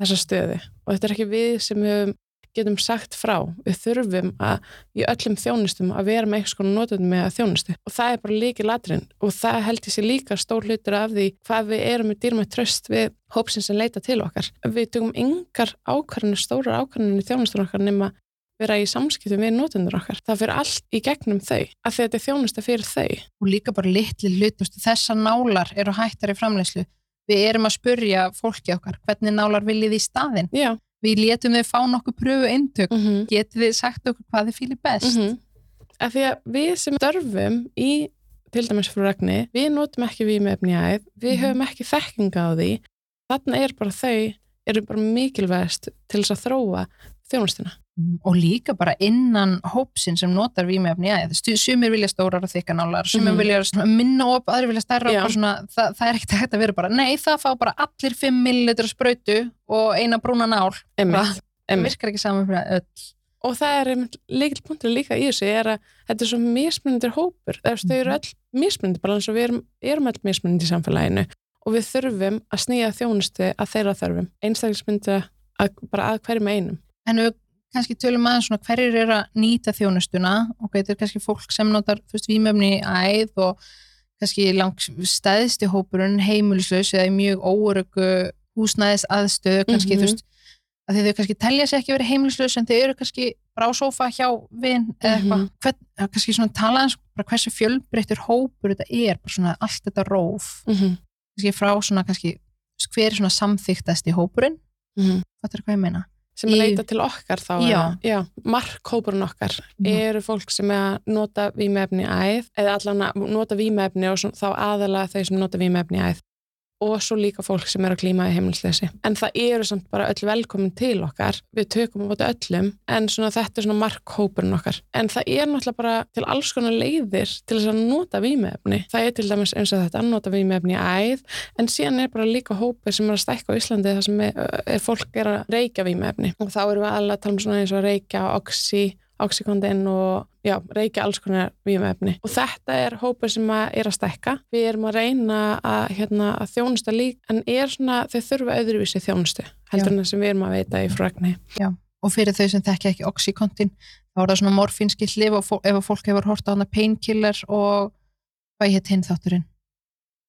þessa stöði og þetta er ekki við sem við getum sagt frá. Við þurfum að í öllum þjónustum að vera með eitthvað notundum með þjónustu og það er bara líki ladrin og það held ég sér líka stór hlutur af því hvað við erum með dýrmætt tröst við hópsin sem leita til okkar. Við tökum yngar ákvarðinu, stórar ákvarðinu í þjónustunum okkar nema vera í samskiptum við notundur okkar. Það fyrir allt í gegnum þau, að þetta er þjónusta fyrir þau. Og líka bara litli hlut, þessar nálar eru hættar í framleyslu við erum að spurja fólki okkar hvernig nálar viljið í staðin Já. við letum þau fá nokkuð pröfu eintök mm -hmm. getur þið sagt okkur hvað þið fýlir best mm -hmm. af því að við sem dörfum í til dæmis frú Ragni við notum ekki við með efniæð við mm -hmm. höfum ekki þekkinga á því þarna er bara þau eru bara mikilvægast til þess að þróa þjónustuna og líka bara innan hópsin sem notar výmefni ja, sumir vilja stórar og þykka nálar sumir mm. vilja minna op, aðri vilja stærra og svona, það, það er ekkert að þetta vera bara nei það fá bara allir 5 millilitra spröytu og eina brúna nál. Það virkar ekki saman fyrir öll. Og það er líkil punktur líka í þessu er að þetta er svo mismunendir hópur. Þau eru mhm. öll mismunendir bara eins og við erum, erum öll mismunendir í samfélaginu. Og við þurfum að snýja þjónustu að þeirra þörfum. Einstaklismyndu bara að hverjum einum. En við kannski tölum aðeins svona hverjir er að nýta þjónustuna og þetta er kannski fólk sem notar fyrst výmöfni í æð og kannski langs stæðsti hópurinn heimilislaus eða í mjög óröku húsnæðis aðstöðu kannski mm -hmm. þú veist að þau kannski telja sér ekki að vera heimilislaus en þau eru kannski bara á sofa hjá vinn eða eitthvað, Mhm. hvern, eða kannski svona tala eins bara hversu fjölbreyttur hópur þetta er, bara svona allt þetta róf Mhm. kannski frá svona kannski hver er svona samþyktasti hópurinn, Mhm. þetta er hvað ég meina sem Í- leita til okkar þá Já. já, markhópurinn okkar Mhm. eru fólk sem er að nota vímefni í æð eða allan að nota vímefni og þá aðalega þau sem nota vímefni í æð og svo líka fólk sem er að klíma í heimilisleysi. En það eru samt bara öll velkomin til okkar. Við tökum á móti öllum en svona þetta er svona markhópurinn okkar. En það er náttúrulega bara til alls konar leiðir til þess að nota vímefni það er til dæmis eins og þetta að nota vímefni í æð en síðan er bara líka hópur sem er að stækka á Íslandi þar sem er, er fólk er að reykja vímefni og þá erum við alveg að tala um svona eins og reykja oxy, oxycontin og já, reykja alls konar vímefni og þetta er hópur sem að er að stækka. Við erum að reyna að, hérna, að þjónusta lík en er svona, þau þurfa öðruvísi þjónustu heldur Já. en það sem við erum að veita í fragni og fyrir þau sem þekki ekki oxycontin þá er það svona fó- ef að fólk hefur hort á hana painkiller og hvað hétt hinn þátturinn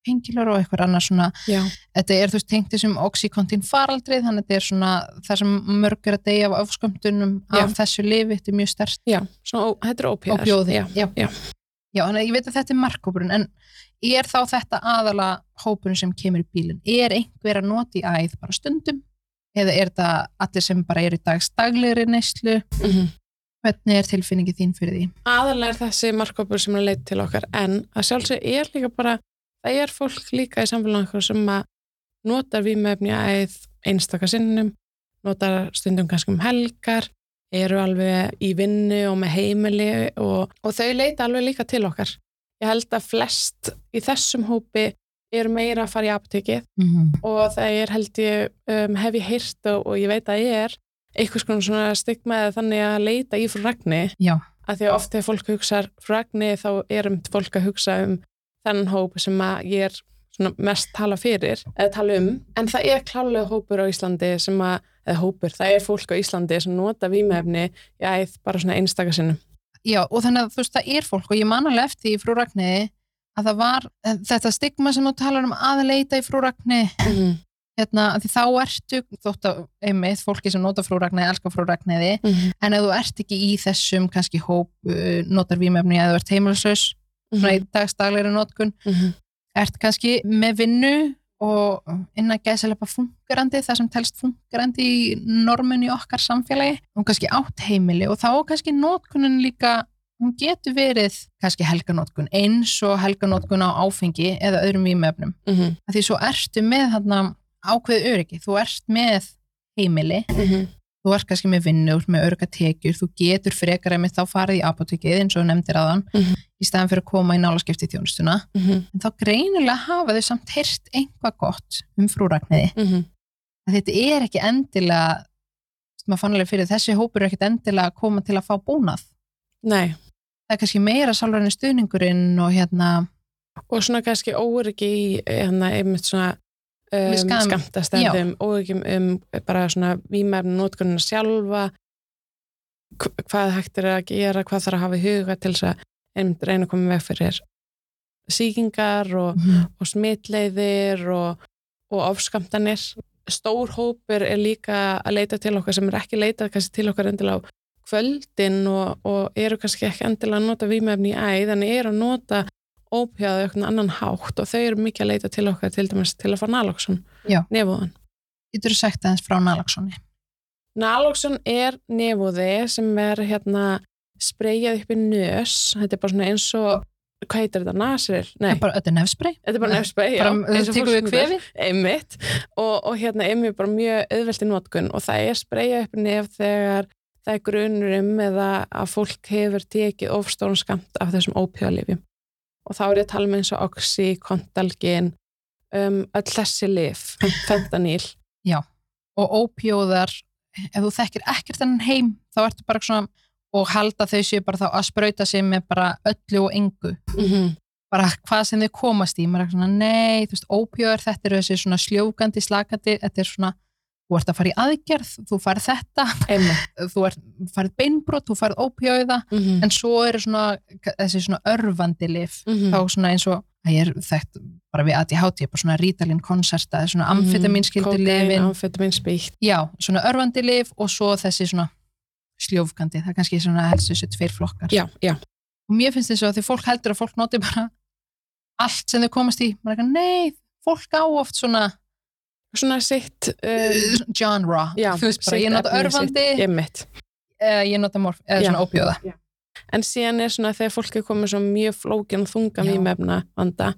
painkiller og eitthvað annars svona já, þetta er þú veist tengt þessum oxycontin faraldrið þannig að þetta er svona það sem mörg er að deyja af afskömmtunum af þessu lifi, þetta er mjög stert já, svona, þetta er bjóði já, já. já. Þannig að ég veit að þetta er markhópurinn en er þá þetta aðala hópurinn sem kemur í bílinn er einhver að nota í æð bara stundum eða er þetta allir sem bara eru í dags daglegri neyslu Mhm. hvernig er tilfinningi þín fyrir því? aðalega er þessi markkópur sem er leitt til okkar en að sjálfsög er líka bara það er fólk líka í samfélaginu sem að notar vímefni æð einstaka sinnum notar stundum kannski um helgar eru alveg í vinnu og með heimili og, og þau leita alveg líka til okkar. Ég held að flest í þessum hópi eru meira að fara í apotekið Mm -hmm. og það er held ég um, hef ég heyrt og, og ég veit að ég er einhvers konar svona stigma eða þannig að leita í frú Ragni Já, að því að oft þegar fólk hugsa frú Ragni þá er um fólk að hugsa um þennan hóp sem ég er mest tala fyrir eða tala um en það er klálega hópur á Íslandi sem að, eða hópur, það er fólk á Íslandi sem nota vímefni í æð bara svona einstaka sinnum já og þannig að þú veist það er fólk og ég man alveg eftir í frú Ragniði að það var eh, þetta stigma sem þú talar um að leita í frú Ragni mm hérna, af því þá ertu þótt að einmitt fólki sem nota frú Ragniði elskar frú Ragniði -hmm. en ef þú ert ekki í þessum kannski hóp uh, notar vímefni eða þú ert heimilislaus svona í dagstaglegri notkun. -hmm. ert kannski með vinnu og innan gæðslega fungerandi það sem telst fungerandi í normun í okkar samfélagi? Og kannski átt heimili og þá kannski notkunin líka hún getur verið kannski helganótkun eins og helganótkun á áfengi eða öðrum vímefnum -hmm. af því svo ertu með þarna ákveð öryggi, þú ert með heimili, þú ert kannski með vinnu með örgatekjur, þú getur frekar einmitt þá farið í apotekið eins og nefndir aðan Mhm. í staðan fyrir að koma í nálaskipti þjónustuna -hmm. en þá greinilega hafa þau samt heyrt einhvað gott um frúragniði -hmm. þetta er ekki endilega maður fann alveg fyrir þessi hópur er ekkit endilega að koma til að fá búnað Nei, það er kannski meira sálræni stuðningurinn og hérna og svona kannski óryggi í hérna einmitt svona um, Við skam- skamtastendum, óryggi um bara svona vímefni notkunina sjálfa. Hv- hvað hægt er að gera, hvað þarf að hafa í huga til þess að einmitt reyna að koma veg fyrir sýkingar og, og smitleiðir og, og ofskamtanir stór hópur er líka að leita til okkar sem er ekki leitað kannski til okkar endilega á kvöldin og, og eru kannski ekki endilega að nota vímefni í æð en eru að nota ópjáðu eitthvað annan hátt og þau eru mikið að leita til okkar til dæmis til að fá naloxon nefúðan. getur þú sagt aðeins frá nalagsóni Naloxon er nefúði sem er hérna spreyjað upp í nös. Þetta er bara svona eins og hvað heitir þetta, nasril? Nei, bara öll er nefsprey þetta er bara nefsprey, já, bara og tekur við kvefi. Einmitt. Og, og hérna mjög bara mjög auðvelt í notkun og það er spreyja upp í nef þegar það er grunur um eða að fólk hefur tekið ofstórun skamt af þessum ópíðalifjum og þá er ég að tala með eins og oxy, kontalgin um, öll þessi lif fentanyl og ópjóðar ef þú þekkir ekkert þennan heim þá ertu bara svona og halda þau séu bara þá að sprauta sig með bara öllu og engu. Mm -hmm. bara hvað sem þau komast í. Maður er svona nei, þú veist, ópjóðar þetta eru þessi svona sljókandi, slakandi þetta er svona, þú ert að fara í aðgerð þú farið þetta, þú ert farið beinbrot, þú farið ópjóða mm -hmm. en svo eru svona þessi svona örvandi lif Mhm. þá svona eins og að ég er þekkt bara við ADHD, bara svona rítalinn konserta, svona amfetaminskildi lifin amfetamin spíkt já, svona örvandi lif og svo þessi svona sljófgandi, það er kannski svona helst þessu tveir flokkar. Já, já, og mér finnst þess að því fólk heldur að fólk noti bara allt sem þau komast í maður er ekki, nei, fólk á oft svona svona sitt uh, genre, já, þú veist bara, ég nota örfandi sitt- ég nota morf, eða Já. svona ópjóða en síðan er svona þegar fólk er komið svo mjög flókin og þunga Já. vímefna vanda,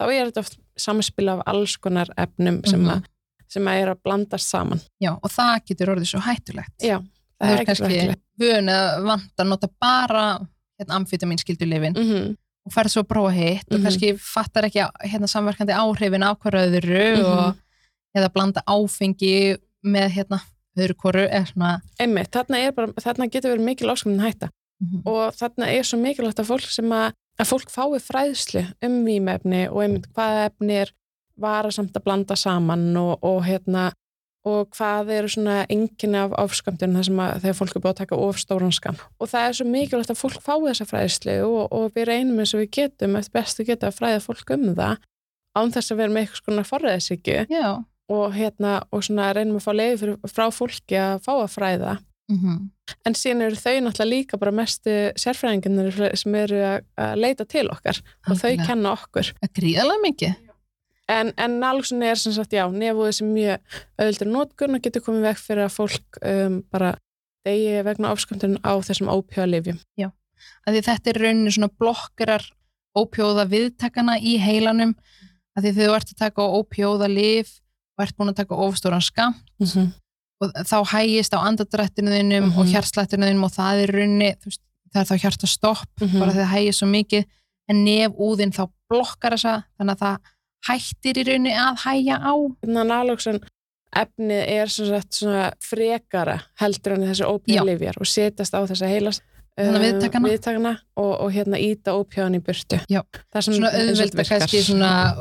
þá er þetta oft samspil af alls konar efnum sem, Mhm. að, sem að er að blandast saman já, og það getur orðið svo hættulegt já, það það er kannski vön eða vant að nota bara hérna, amfetamin skildu lifin mm -hmm. og færð svo að prófa hitt og Mhm. kannski fattar ekki hérna, samverkandi áhrifin á hverju öðru Mhm. og eða blanda áfengi með hérna öðru svona einmitt, þarna, bara, þarna getur verið mikil áskömmin hætta. Mhm. og þarna er svo mikilvægt að fólk sem að, að fólk fái fræðslu um vímefni og einmitt hvaða efni er varasamt að blanda saman og, og hérna og hvað eru svona enginn af ofskamtun þar sem að þegar fólk er búið að taka ofstóran skam og það er svo mikilvægt að fólk fái þessa fræðslu og, og við reynum eins og við getum eftir bestu geta að fræða fólk um það án þess að vera með eitthvað svona forræðisíkju já og hérna og svona reynum að fá leiði frá fólki að fá að fræða. Mhm. en síðan eru þau náttúrulega líka bara mestu sérfræðingarnir sem eru að, leita til okkar og þau kenna okkur. Það gríðarlega mikið. En, en nálgsun er sem sagt já, nefúið sem mjög auðvöldur nótgun og getur komið veg fyrir að fólk um, bara degi vegna afsköndun á þessum ópjóðalifjum að því þetta er rauninni svona blokkarar ópjóða viðtakana í heilanum. Að því þú ert að taka ópjóða lif og ert búin að taka ofstóran skam mm -hmm. og þá hægist á andadrættinu þínum Mhm. og hjartslættinu þínum og það er rauninni, þú veist, það er þá hjartastopp Mhm. bara þegar það hægist svo mikið en nefúðin þá blokkar þessa þannig að það hættir í rauninni að hægja á nálgsun efnið er sagt svona frekara heldur en þessi ópjóðalifjar og setjast á þessa heilas Þannig að viðtakana. viðtakana og, og hérna íta ópjóðan í burtu Já. svona auðveld að kannski svona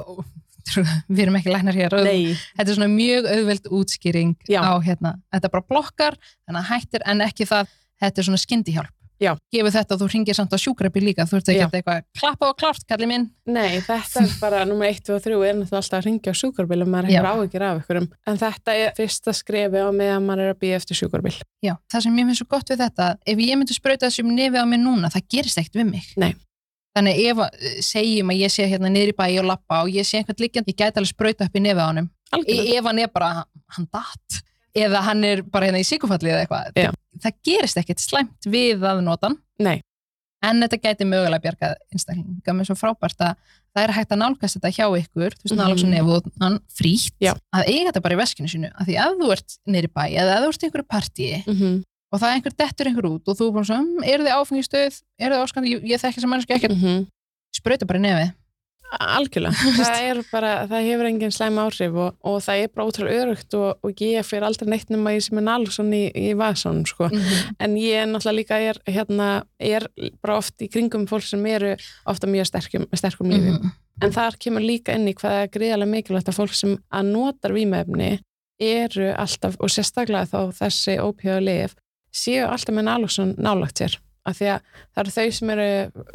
við erum ekki læknar hér Nei, þetta er svona mjög auðveld útskýring Já. á hérna, þetta bara blokkar þannig að hættir en ekki það þetta er svona skyndihjálp. Já. gefur þetta og þú ringir samt á sjúkrabíl líka þú ert ekki að eitthvað klappa og klárt kalli minn. Nei, þetta er bara nummer 1, 2 og 3 er náttúrulega alltaf að ringja á sjúkarbíl og maður hefur áhyggjur af ykkurum en þetta er fyrsta skrefi á meðan maður er að býja eftir sjúkarbíl Já, það sem ég finnst svo gott við þetta ef ég myndi sprauta þessum nefið á mér núna það gerist ekkert við mig. Nei. Þannig ef að, eh, segjum að ég sé hérna niður í bæi og lappa og ég sé einhvern liggjandi ég gæti alveg sprauta upp í nefið á Algjörlega. E- ef hann er bara, hann datt eða hann er bara hérna í síkufalli eða eitthvað Já. það, gerist ekkert slæmt við að nota hann Nei. en þetta gæti mögulega bjargað einstaklinga með svo frábært að það er hægt að nálgast þetta hjá ykkur þú veist, nálgast nefn frítt Já. að eiga þetta bara í veskinu sínu að því ef þú ert niður í bæ eða ef þú ert í einhverju partíi mm -hmm. Og það er einhver dettur einhver út og þú er bara svona, eru þið áfengistöð eru þið áskandi, ég, ég þekki sem manneski ekki Mhm. sprauta bara í nefið. Algjörlega, það er bara, það hefur engin slæm áhrif og, og það er bara ótrúlega örugt og, og ég fyrir aldrei neitt nema ég sem er nálsson í, í vaðsson sko. en ég er náttúrulega líka er, hérna, er bara oft í kringum fólk sem eru ofta mjög sterkum, sterkum lífi. Mhm. en þar kemur líka inn í hvað er gríðarlega mikilvægt að fólk sem að notar vímefni eru alltaf og sérstaklega þá þessi ópíða lif séu alltaf með nálsson nálagt sér af því að það eru þau sem eru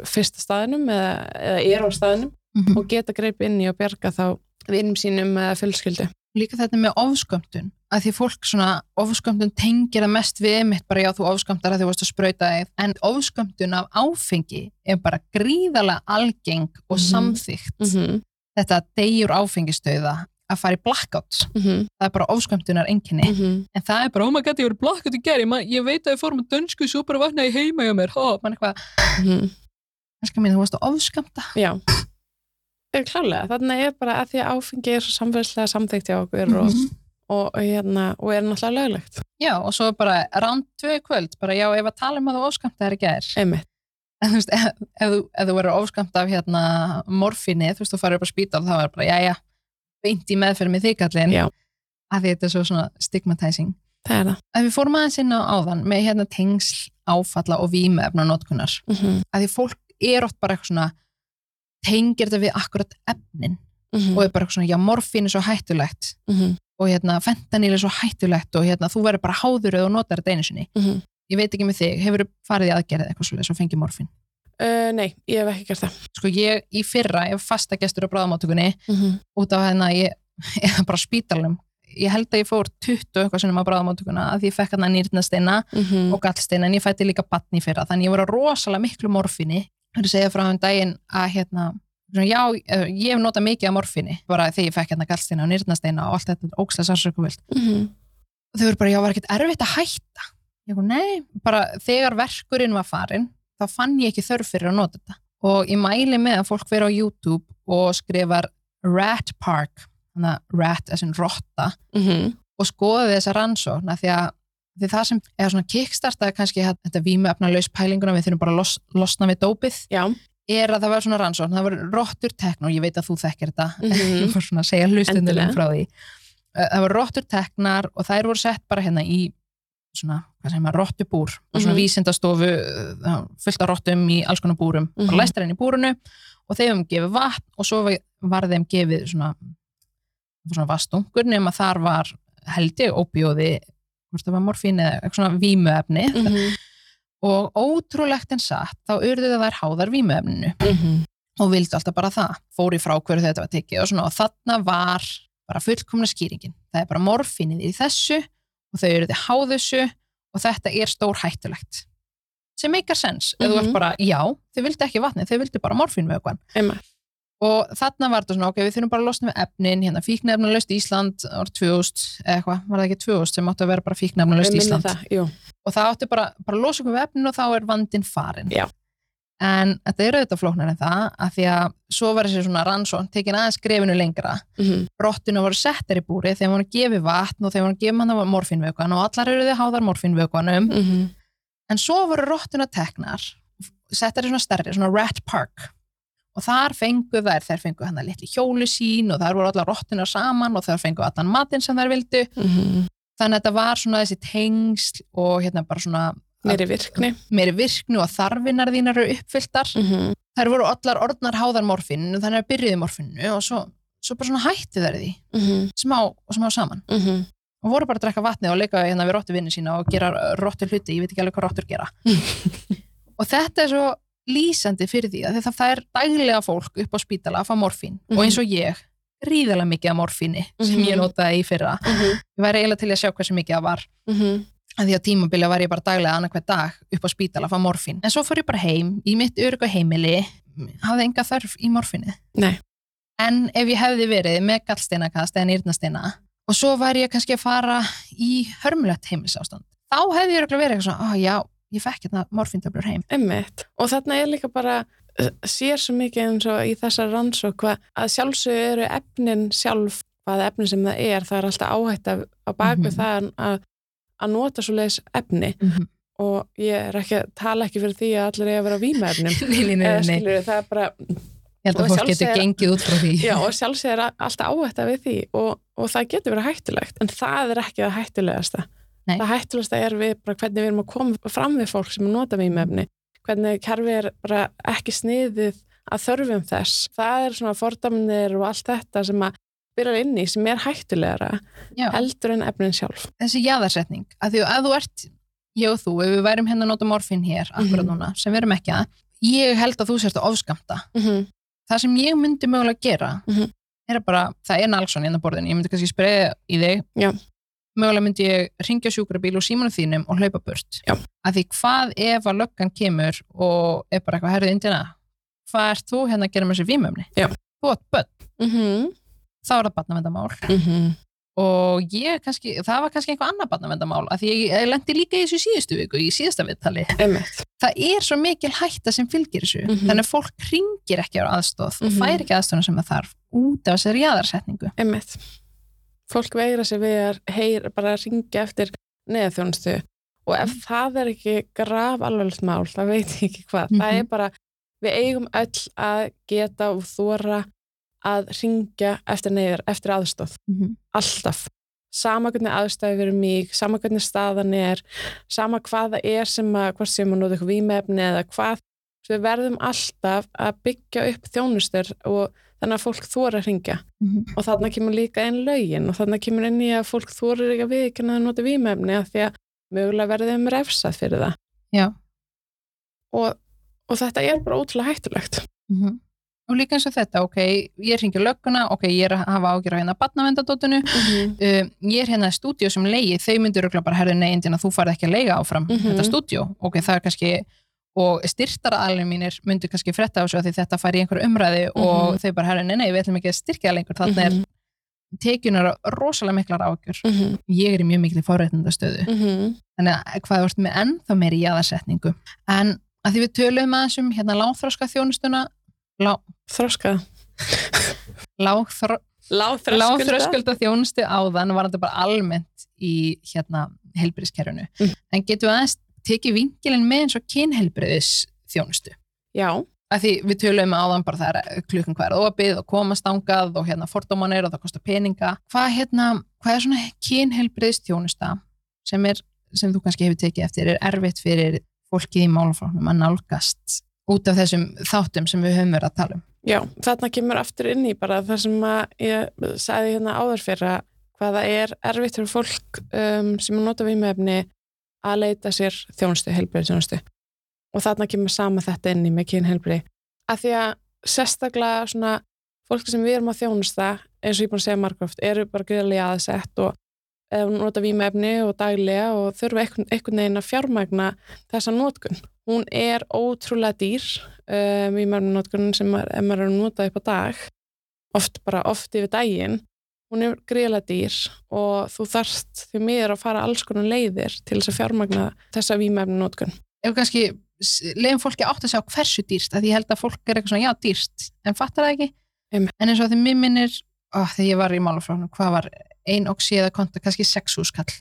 fyrsta staðinum eða, eða eru á staðinum Mhm. og geta greip inn í og bjarga þá vinum sínum eða fjölskyldu. líka þetta með ofskömmtun að því fólk svona, ofskömmtun tengir það mest við mitt bara já þú ofskömmtar að þú varst að sprauta þig en ofskömmtun af áfengi er bara gríðarlega algeng og Mhm. samþygt Mm -hmm. þetta degjur áfengistöða að fara í blackout Mm -hmm. það er bara ofskömmtunar enginni en það er bara, oh my god, ég var blackout í gæri ég veit að ég fór með dönsku svo bara vaknaði heima hjá mér, hó, mann eitthvað Mhm. Elskar mín, þú varst að ofskamta Já, er klálega. Þannig er bara að því að áfengi er svo samfélagslega samþykkt hjá okkur og, Mhm. og, og, hérna, og er náttúrulega löglegt. Já, og svo bara rand tvö kvöld, bara já, ef að tala um að þú ofskamta er í gær Einmitt. en þú veist, ef, ef, þú- ef þú verður ofskamta af hérna morfinni, þú veist, þú farir upp á spítal þá er bara, já, já, beint í meðferð með þykallin, að þetta er svo svona stigmatizing. Það er það. Að við fórum aðeins inn á áðan með hérna tengsl, áfalla og vímefna notkunar, Mm -hmm. að því fólk er oft bara eitthvað svona tengir þetta við akkurat efnin Mm og er bara eitthvað svona, já, morfín er svo hættulegt -hmm. og hérna fentanil er svo hættulegt og hérna þú verður bara háður þú notar þetta einu sinni Mm -hmm. ég veit ekki með þig, hefur þú farið í aðgerðið eitthvað svolítið svo fengið morfín uh, nei, ég hef ekki gert það. sko ég í fyrra, ég var fasta gestur á bráðamáttökunni Mm -hmm. út á hérna ég, ég bara spítalunum ég held að ég fór 20 eitthvað sem á bráðamóttökuna að ég fekk hann að nýrnasteina Mhm. og gallsteina en ég fætti líka batni fyrra þannig ég voru rosalega miklu morfinni það er að segja frá um daginn að hérna já, eh, ég hef notað mikið af morfinni bara þegar ég fekk hérna gallsteina og nýrnasteina og allt þetta ókslega sársökuvilt Mhm. og þau voru bara, já, var ekkert erfitt að hætta ég nei, bara þegar verkurinn var farin, þá fann ég ekki þörf fyrir að nota þetta og ég mæli með að fólk vera á YouTube og skrifar Rat Park þannig að rat er sem rotta Mhm. og skoði þessa rannsókn af því að því það sem er svona kannski að þetta vímuefna laus pælinguna við þurfum bara að los, losna við dópið Já. er að það var svona rannsókn, það var rottur tekn og ég veit að þú þekkir þetta Mhm. ég var svona að segja hlustundilum Endilega. frá því það var rottur teknar og þær voru sett bara hérna í svona, hvað segir maður, rottubúr og svona Mhm. vísindastofu eh, fullt af rottum í alls konar búrum Mhm. og læstar henni í búrunu og þeim gefið vatn og svo var- þeim gefið svona, svona vastungur nema þar var held ég óbjóði hvort það var morfín eða eitthvað svona vímuefni Mhm. og ótrúlegt en satt þá urðu það þær háðar vímuefninu Mhm. og vildi alltaf bara það, fór í frákverðu þegar þetta var tekið og og þarna var bara fullkomna skýringin, það er bara morfínið í þessu og þau eru þið háð þessu og þetta er stór hættulegt sem meikar sens, mm -hmm. þú ert Mhm. bara já, þau vildi ekki vatni, þau vildi bara morfínvökuan Einmitt. og þarna var þetta svona, ok, við þurfum bara að losna við efnin, hérna fíknefna löst Ísland ár 2000, eða eitthvað, var það ekki 2000 sem áttu að vera bara minni Ísland það, og það átti bara, bara að losa okkur við efnin og þá er vandin farin Já. En þetta er auðvitað flóknar en það af því að svo var þessi svona rannsókn tekin aðeins grefinu lengra Mhm. rottuna voru settar í búri þegar voru gefið vatn og þegar voru gefið hann morfinvökuan og allar eru þið háðar morfinvökuanum Mhm. en svo voru rottuna teknar settar í svona stærri, svona rat park og þar fengu þær þær fengu hann að litli hjólu sín og þar voru allar rottuna saman og þær fengu allan matinn sem þær vildu Mhm. þannig að þetta var svona þessi tengsl og hérna bara svona Meiri virkni. meiri virknu og þarfinar þínar eru uppfylltar Mhm. þær voru allar orðnar háðar morfinu þannig að byrjuði morfinu og svo, svo bara svona hætti þær því Mhm. smá og smá saman Mhm. og voru bara að drekka vatni og leika hérna við rottu vinni sína og gera rottur hluti, ég veit ekki alveg hvað rottur gera og þetta er svo lýsandi fyrir því að það, er daglega fólk upp á spítala að fá morfín og eins og ég, ríðalega mikið af morfíni sem ég Mhm. notaði í fyrra Mhm. ég væri eiginlega til að sjá hversu mikið það var Mhm. Að því að tímabilið var ég bara daglega annað hver dag upp á spítala að fá morfín en svo fór ég bara heim í mitt öryggu heimili hafði enga þörf í morfínu Nei. en ef ég hefði verið með gallsteinakast eða nýrnasteina og svo væri ég kannski að fara í hörmulegt heimisástand þá hefði ég verið eitthvað svona, ó já, ég fekk hérna morfíntöflur heim Einmitt. Og þarna er líka bara uh, sér svo mikið eins og í þessar rannsók að sjálfsög eru efnin sjálf hvaða efnin sem það er, það er alltaf áhætt á bakvið Mhm. það að, að nota svo leiðis efni. Mm -hmm. og ég er ekki að tala ekki fyrir því að allir er að vera á skilur það er bara, ég held að fólk getur gengið út frá því. Já og sjálfsög er alltaf áhætt af við því. Og, og það getur verið hættulegt en það er ekki það hættulegasta. Nei. það hættulegasta er við bara hvernig við erum að koma fram við fólk sem nota vímaefni hvernig kerfi er bara ekki sniðið að þörfum þess. Það er svona fordaminir og allt þetta sem að byrjar inn í sem er hættulegara Já. heldur en efnin sjálf þessi jaðarsetning, að því að þú ert ég og þú, ef við værum hérna að nota morfín hér akkurat Mhm. núna, sem við erum ekki að ég held að þú sérst að ofskamta mm -hmm. það sem ég myndi mögulega gera Mhm. er að bara, það er nalgsson hérna á borðinu, ég myndi kannski spreða í þig Já. mögulega myndi ég ringja sjúkrabíl og símanu þínum og hlaupa burt Já. að því hvað ef að löggan kemur og er bara eitthvað, herrið indina hvað ert þú hérna að gera með þessi vímöfni þú átt börn, Mm -hmm. Þá er það barnavendamál Mm -hmm. og ég kannski, það var kannski einhver annað barnavendamál að því ég, ég lendi líka í þessu síðustu viku í síðasta viðtali Einmitt. það er svo mikil hætta sem fylgir þessu Mhm. þannig að fólk ringir ekki á aðstóð og Mhm. fær ekki aðstóðan sem það þarf út af þessari jaðarsetningu Einmitt. Fólk veigra sig við að heyra, bara ringja eftir neðaþjónustu og ef það er ekki graf alveglegt mál, það veit ég ekki hvað. Það Mhm. er bara, við eigum öll að geta og þóra að ringja eftir neðar, eftir aðstóð. Alltaf. Sama hvernig aðstæði fyrir mig, sama hvernig staðan er, sama hvað það er sem að, hvort sem að nota eitthvað vímefni eða hvað. Við verðum alltaf að byggja upp þjónustur og þannig að fólk þóra að ringja og þarna kemur líka inn lögin og þarna kemur inn í að fólk þorir ekki að viðkynna að nota vímefni af því að mögulega verði þeim refsað fyrir það Já. og, og þetta er bara ótrúlega hættulegt og líka eins og þetta, ok, ég ringi lögguna, ok, ég er að hafa ágjör á hérna batnavendadótinu, Mhm. um, ég er hérna í stúdíu sem leigi, þau myndir örugglega bara herðu neindin að þú farið ekki að leiga áfram Mhm. þetta stúdíu, ok, það er kannski og styrtara alveg mínir myndir kannski fretta á þessu því þetta fær í einhver umræði og Mhm. þau bara herðu, nei, nei, við ætlum ekki að styrkja það lengur, þannig er tekjunar rosalega miklar ágjör Mhm. ég er í mjög mikil forréttindastöðu Mhm. þannig að hvað Þroska. lágþró, Láþröskulda. lágþróskulda þjónustu áðan var þetta bara almennt í hérna helbriðskerfinu Mm. en getum við aðeins tekið vingilin með eins og kynhelbriðis þjónustu Já. að því við töluðum áðan bara það er klukkan hvað er opið og komast ángað og hérna fordómanir og það kostar peninga hvað, hérna, hvað er svona kynhelbriðis þjónusta sem, er, sem þú kannski hefur tekið eftir er erfitt fyrir fólkið í málaflóknum að nálgast út af þessum þáttum sem við höfum verið að tala um Já, þarna kemur aftur inn í bara það sem ég sagði hérna áður fyrir að hvaða er erfitt fyrir fólk um, sem að nota vímefni að leita sér þjónustu, heilbrið þjónustu og þarna kemur sama þetta inn í með kynheilbrið að því að sérstaklega svona fólk sem við erum að þjónusta eins og ég búin að segja margóft eru bara greiðlega aðsett og nota vímefni og daglega og þurfa einhvern, veginn að fjármagna þessa notkun. Hún er ótrúlega dýr um, vímefni notkunin sem maður, maður er að nota upp á dag oft bara oft yfir daginn hún er greiðlega dýr og þú þarft því miður að fara alls konar leiðir til þess að fjármagna þessa vímefni notkun. ef kannski leiðum fólki átt að sjá hversu dýrst að ég held að fólk er eitthvað svona já dýrst en fattar það ekki Einmitt. en eins og því mér minnir þegar ég var í málaflóknum hvað var ein oxíða konta kannski sex úrskall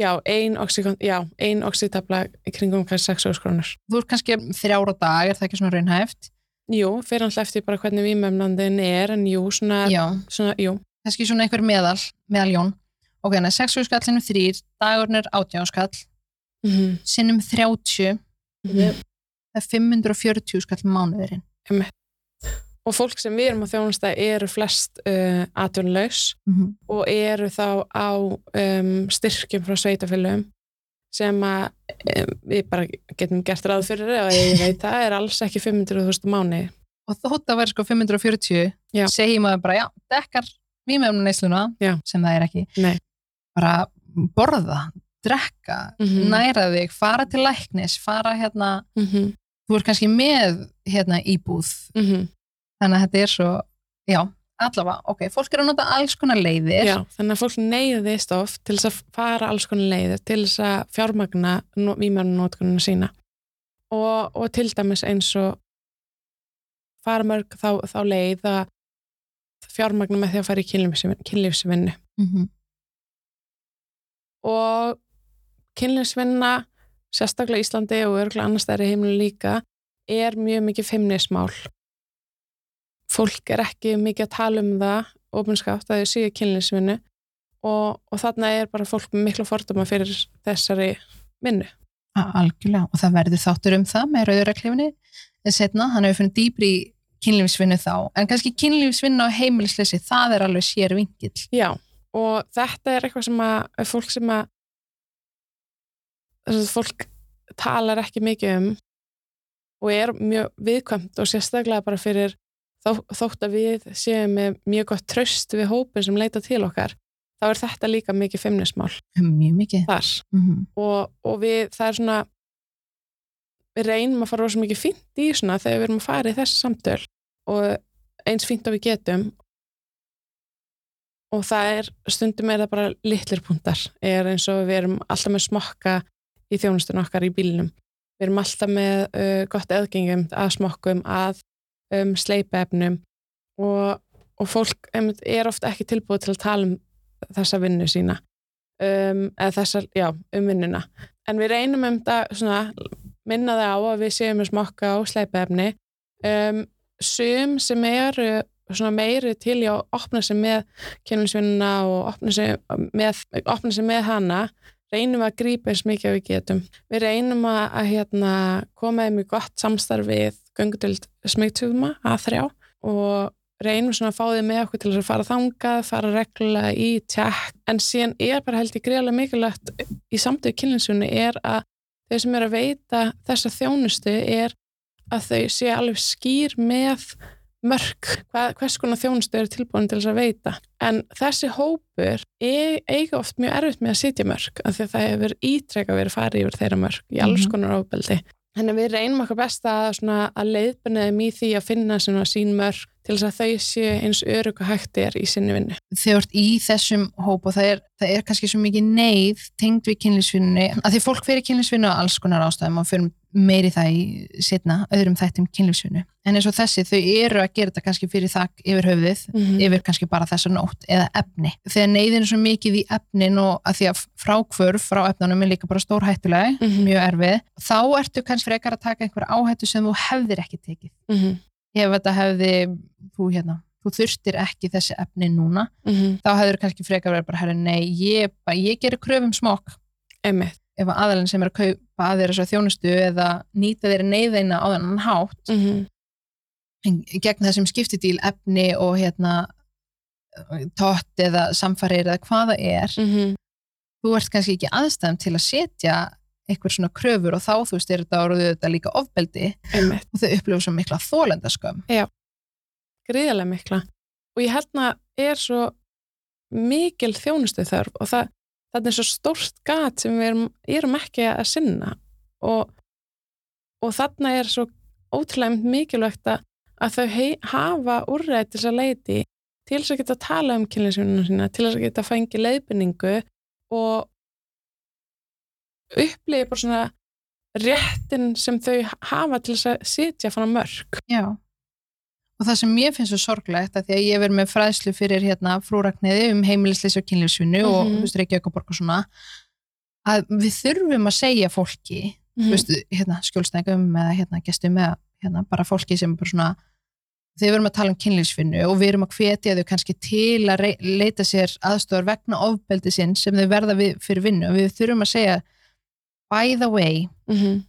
Já, ein oxykon, já, ein oxytabla í kringum kannski 6 krónur. þú er kannski þrjára dag, er það ekki svona raunhæft? Jú, fyrir alltaf eftir bara hvernig vímefnandin er en jú, svona, svona jú, kannski svona einhver meðal meðaljón, ok, en sex úrskallinu þrýr dagurinn er átjánskall. Mm -hmm. sinnum 30 Mhm. það er 540 skall mánuðurinn og fólk sem við erum að þjónusta eru flest uh, atvinnlaus mm -hmm. og eru þá á um, styrkjum frá sveitafélögum sem að um, við bara getum gert ráð fyrir og ég veit það er alls ekki 500.000 mánu og þótt að vera sko 540 Já. segjum að bara, já, dekkar vímefnum neysluna, Já. sem það er ekki Nei. bara borða drekka, Mhm. næra þig fara til læknis, fara hérna mm -hmm. þú er kannski með hérna íbúð Mm þannig að þetta er svo, já, allavega ok, fólk er að nota alls konar leiðir Já, þannig að fólk neyðist oft til þess að fara alls konar leiðir til þess að fjármagna vímjarnótkununa sína og, og til dæmis eins og fara mörg þá, þá leið að fjármagna með því að fara í kynlífsvinnu kynlífsvinnu. Mhm. og kynlífsvinna sérstaklega Íslandi og örgulega annars stæri heiminu líka er mjög mikið feimnismál fólk er ekki mikið að tala um það ofinskátt að þau séu kynlífsvinnu. Og, og þarna er bara fólk með miklu forduma fyrir þessari vinnu. Algjörlega, og það verður þáttur um það með rauðuraklifinni en setna, hann hefur finnið dýbri í kynlífsvinnu þá, en kannski kynlífsvinnu á heimilisleysi, það er alveg sér vingill Já, og þetta er eitthvað sem að fólk sem að þess að fólk talar ekki mikið um og er mjög viðkvæmt og sérstaklega bara fyrir þó, þótt að við séum með mjög gott tröst við hópin sem leita til okkar þá er þetta líka mikið feimnismál mjög mikið. mm -hmm. og, og við, það er svona við reynum að fara rosa mikið fínt í svona þegar við erum að fara í þessi samtöl og eins fínt að við getum. Og það er stundum er það bara litlir puntar er eins og við erum alltaf með smokka í þjónustun okkar í bílinum við erum alltaf með uh, gott eðgengum að smokkum, að um, sleipefnum og, og fólk er ofta ekki tilbúið til að tala um þessa vinnu sína um, eða þessa, já, um vinnuna. En við reynum um þetta minna það á að við séum með smokka og sleipefni um, sum sem eru meiri til að opna sig með kynlinsvinnuna og opna sig með, opna sig með hana reynum að grípa eins mikið að við getum. Við reynum að, að hérna, koma þeim í gott samstarf við göngudild smegtjúðuma að þrjá og reynum svona að fá þið með okkur til að fara þangað, fara reglulega í tjekk, en síðan er bara held ég greiðlega mikilvægt í samtöðu kynlinsvinni er að þau sem er að veita þessa þjónustu er að þau sé alveg skýr með mörg, hvað, hvers konar þjónustu eru tilbúin til þess að veita. En þessi hópur e eiga oft mjög erfitt með að sitja mörg af því að það hefur ítrekka verið farið yfir þeirra mörg í alls Mhm. konar ofbeldi. Þannig að við reynum okkar besta að, leiðbuna þeim í því að finna sín mörg til þess að þau séu eins örug og hægt er í sinni vinnu. þú ert í þessum hóp og það er, það er kannski svo mikið neyð tengd við kynlífsvinnunni að því fólk fyrir kynlífsvinnu á alls konar ástæðum og fyrir meiri það í setna öðrum þættum kynlífsvinnu en eins og þessi þau eru að gera þetta kannski fyrir þakk yfir höfðið Mhm. yfir kannski bara þessa nótt eða efni þegar neyðin er svo mikið í efnin og að því að frákvörf frá efnunum er líka bara stórhættuleg, Mhm. mjög erfið þá ertu kannski frekar að taka einhver áhættu sem þú hefðir ekki tekið Mhm. ef þetta hefði, þú hérna þú þurftir ekki þessi efni núna Mhm. þá hefur kannski frekar verið bara herri, nei, ég, ég gerir kröfum smokk Einmitt. ef að aðalinn sem er að kaupa að þeirra svo þjónustu eða nýta þeirra neyðeina á þennan hátt Mhm. en gegn þessum skiptidíl efni og hérna tótt eða samfarir eða hvað það er Mhm. þú ert kannski ekki aðstæðum til að setja einhver svona kröfur og þá þú veist er þetta orðið þetta líka ofbeldi Einmitt. og þau upplifu svo mikla þólendaskömm gríðarlega mikla og ég held að er svo mikil þjónustu þörf og það, það er svo stórt gat sem við erum, erum ekki að sinna og, og þarna er svo ótrúlega mikilvægt að, að þau hei, hafa úrræði til þess að leiti til þess að geta að tala um kynlífsvinnuna sína, til þess að geta að fengi leiðbynningu og upplifi bara svona réttin sem þau hafa til þess að sitja fann mörg. Já. Og það sem mér finnst svo sorglegt að því að ég verið með fræðslu fyrir hérna frúrakniði um heimilisleis og kynlífsvinnu og Mhm. þú veist Reykjavík og borg og svona að við þurfum að segja fólki Mhm. þú veist, hérna, skjólstængum eða hérna, gestum eða hérna, bara fólki sem bara svona þegar við erum að tala um kynlífsvinnu og við erum að hvetja þau kannski til að leita sér aðstofar vegna ofbeldi sinn sem þau verða við, fyrir vinnu og við þurfum að segja by the way, Mhm.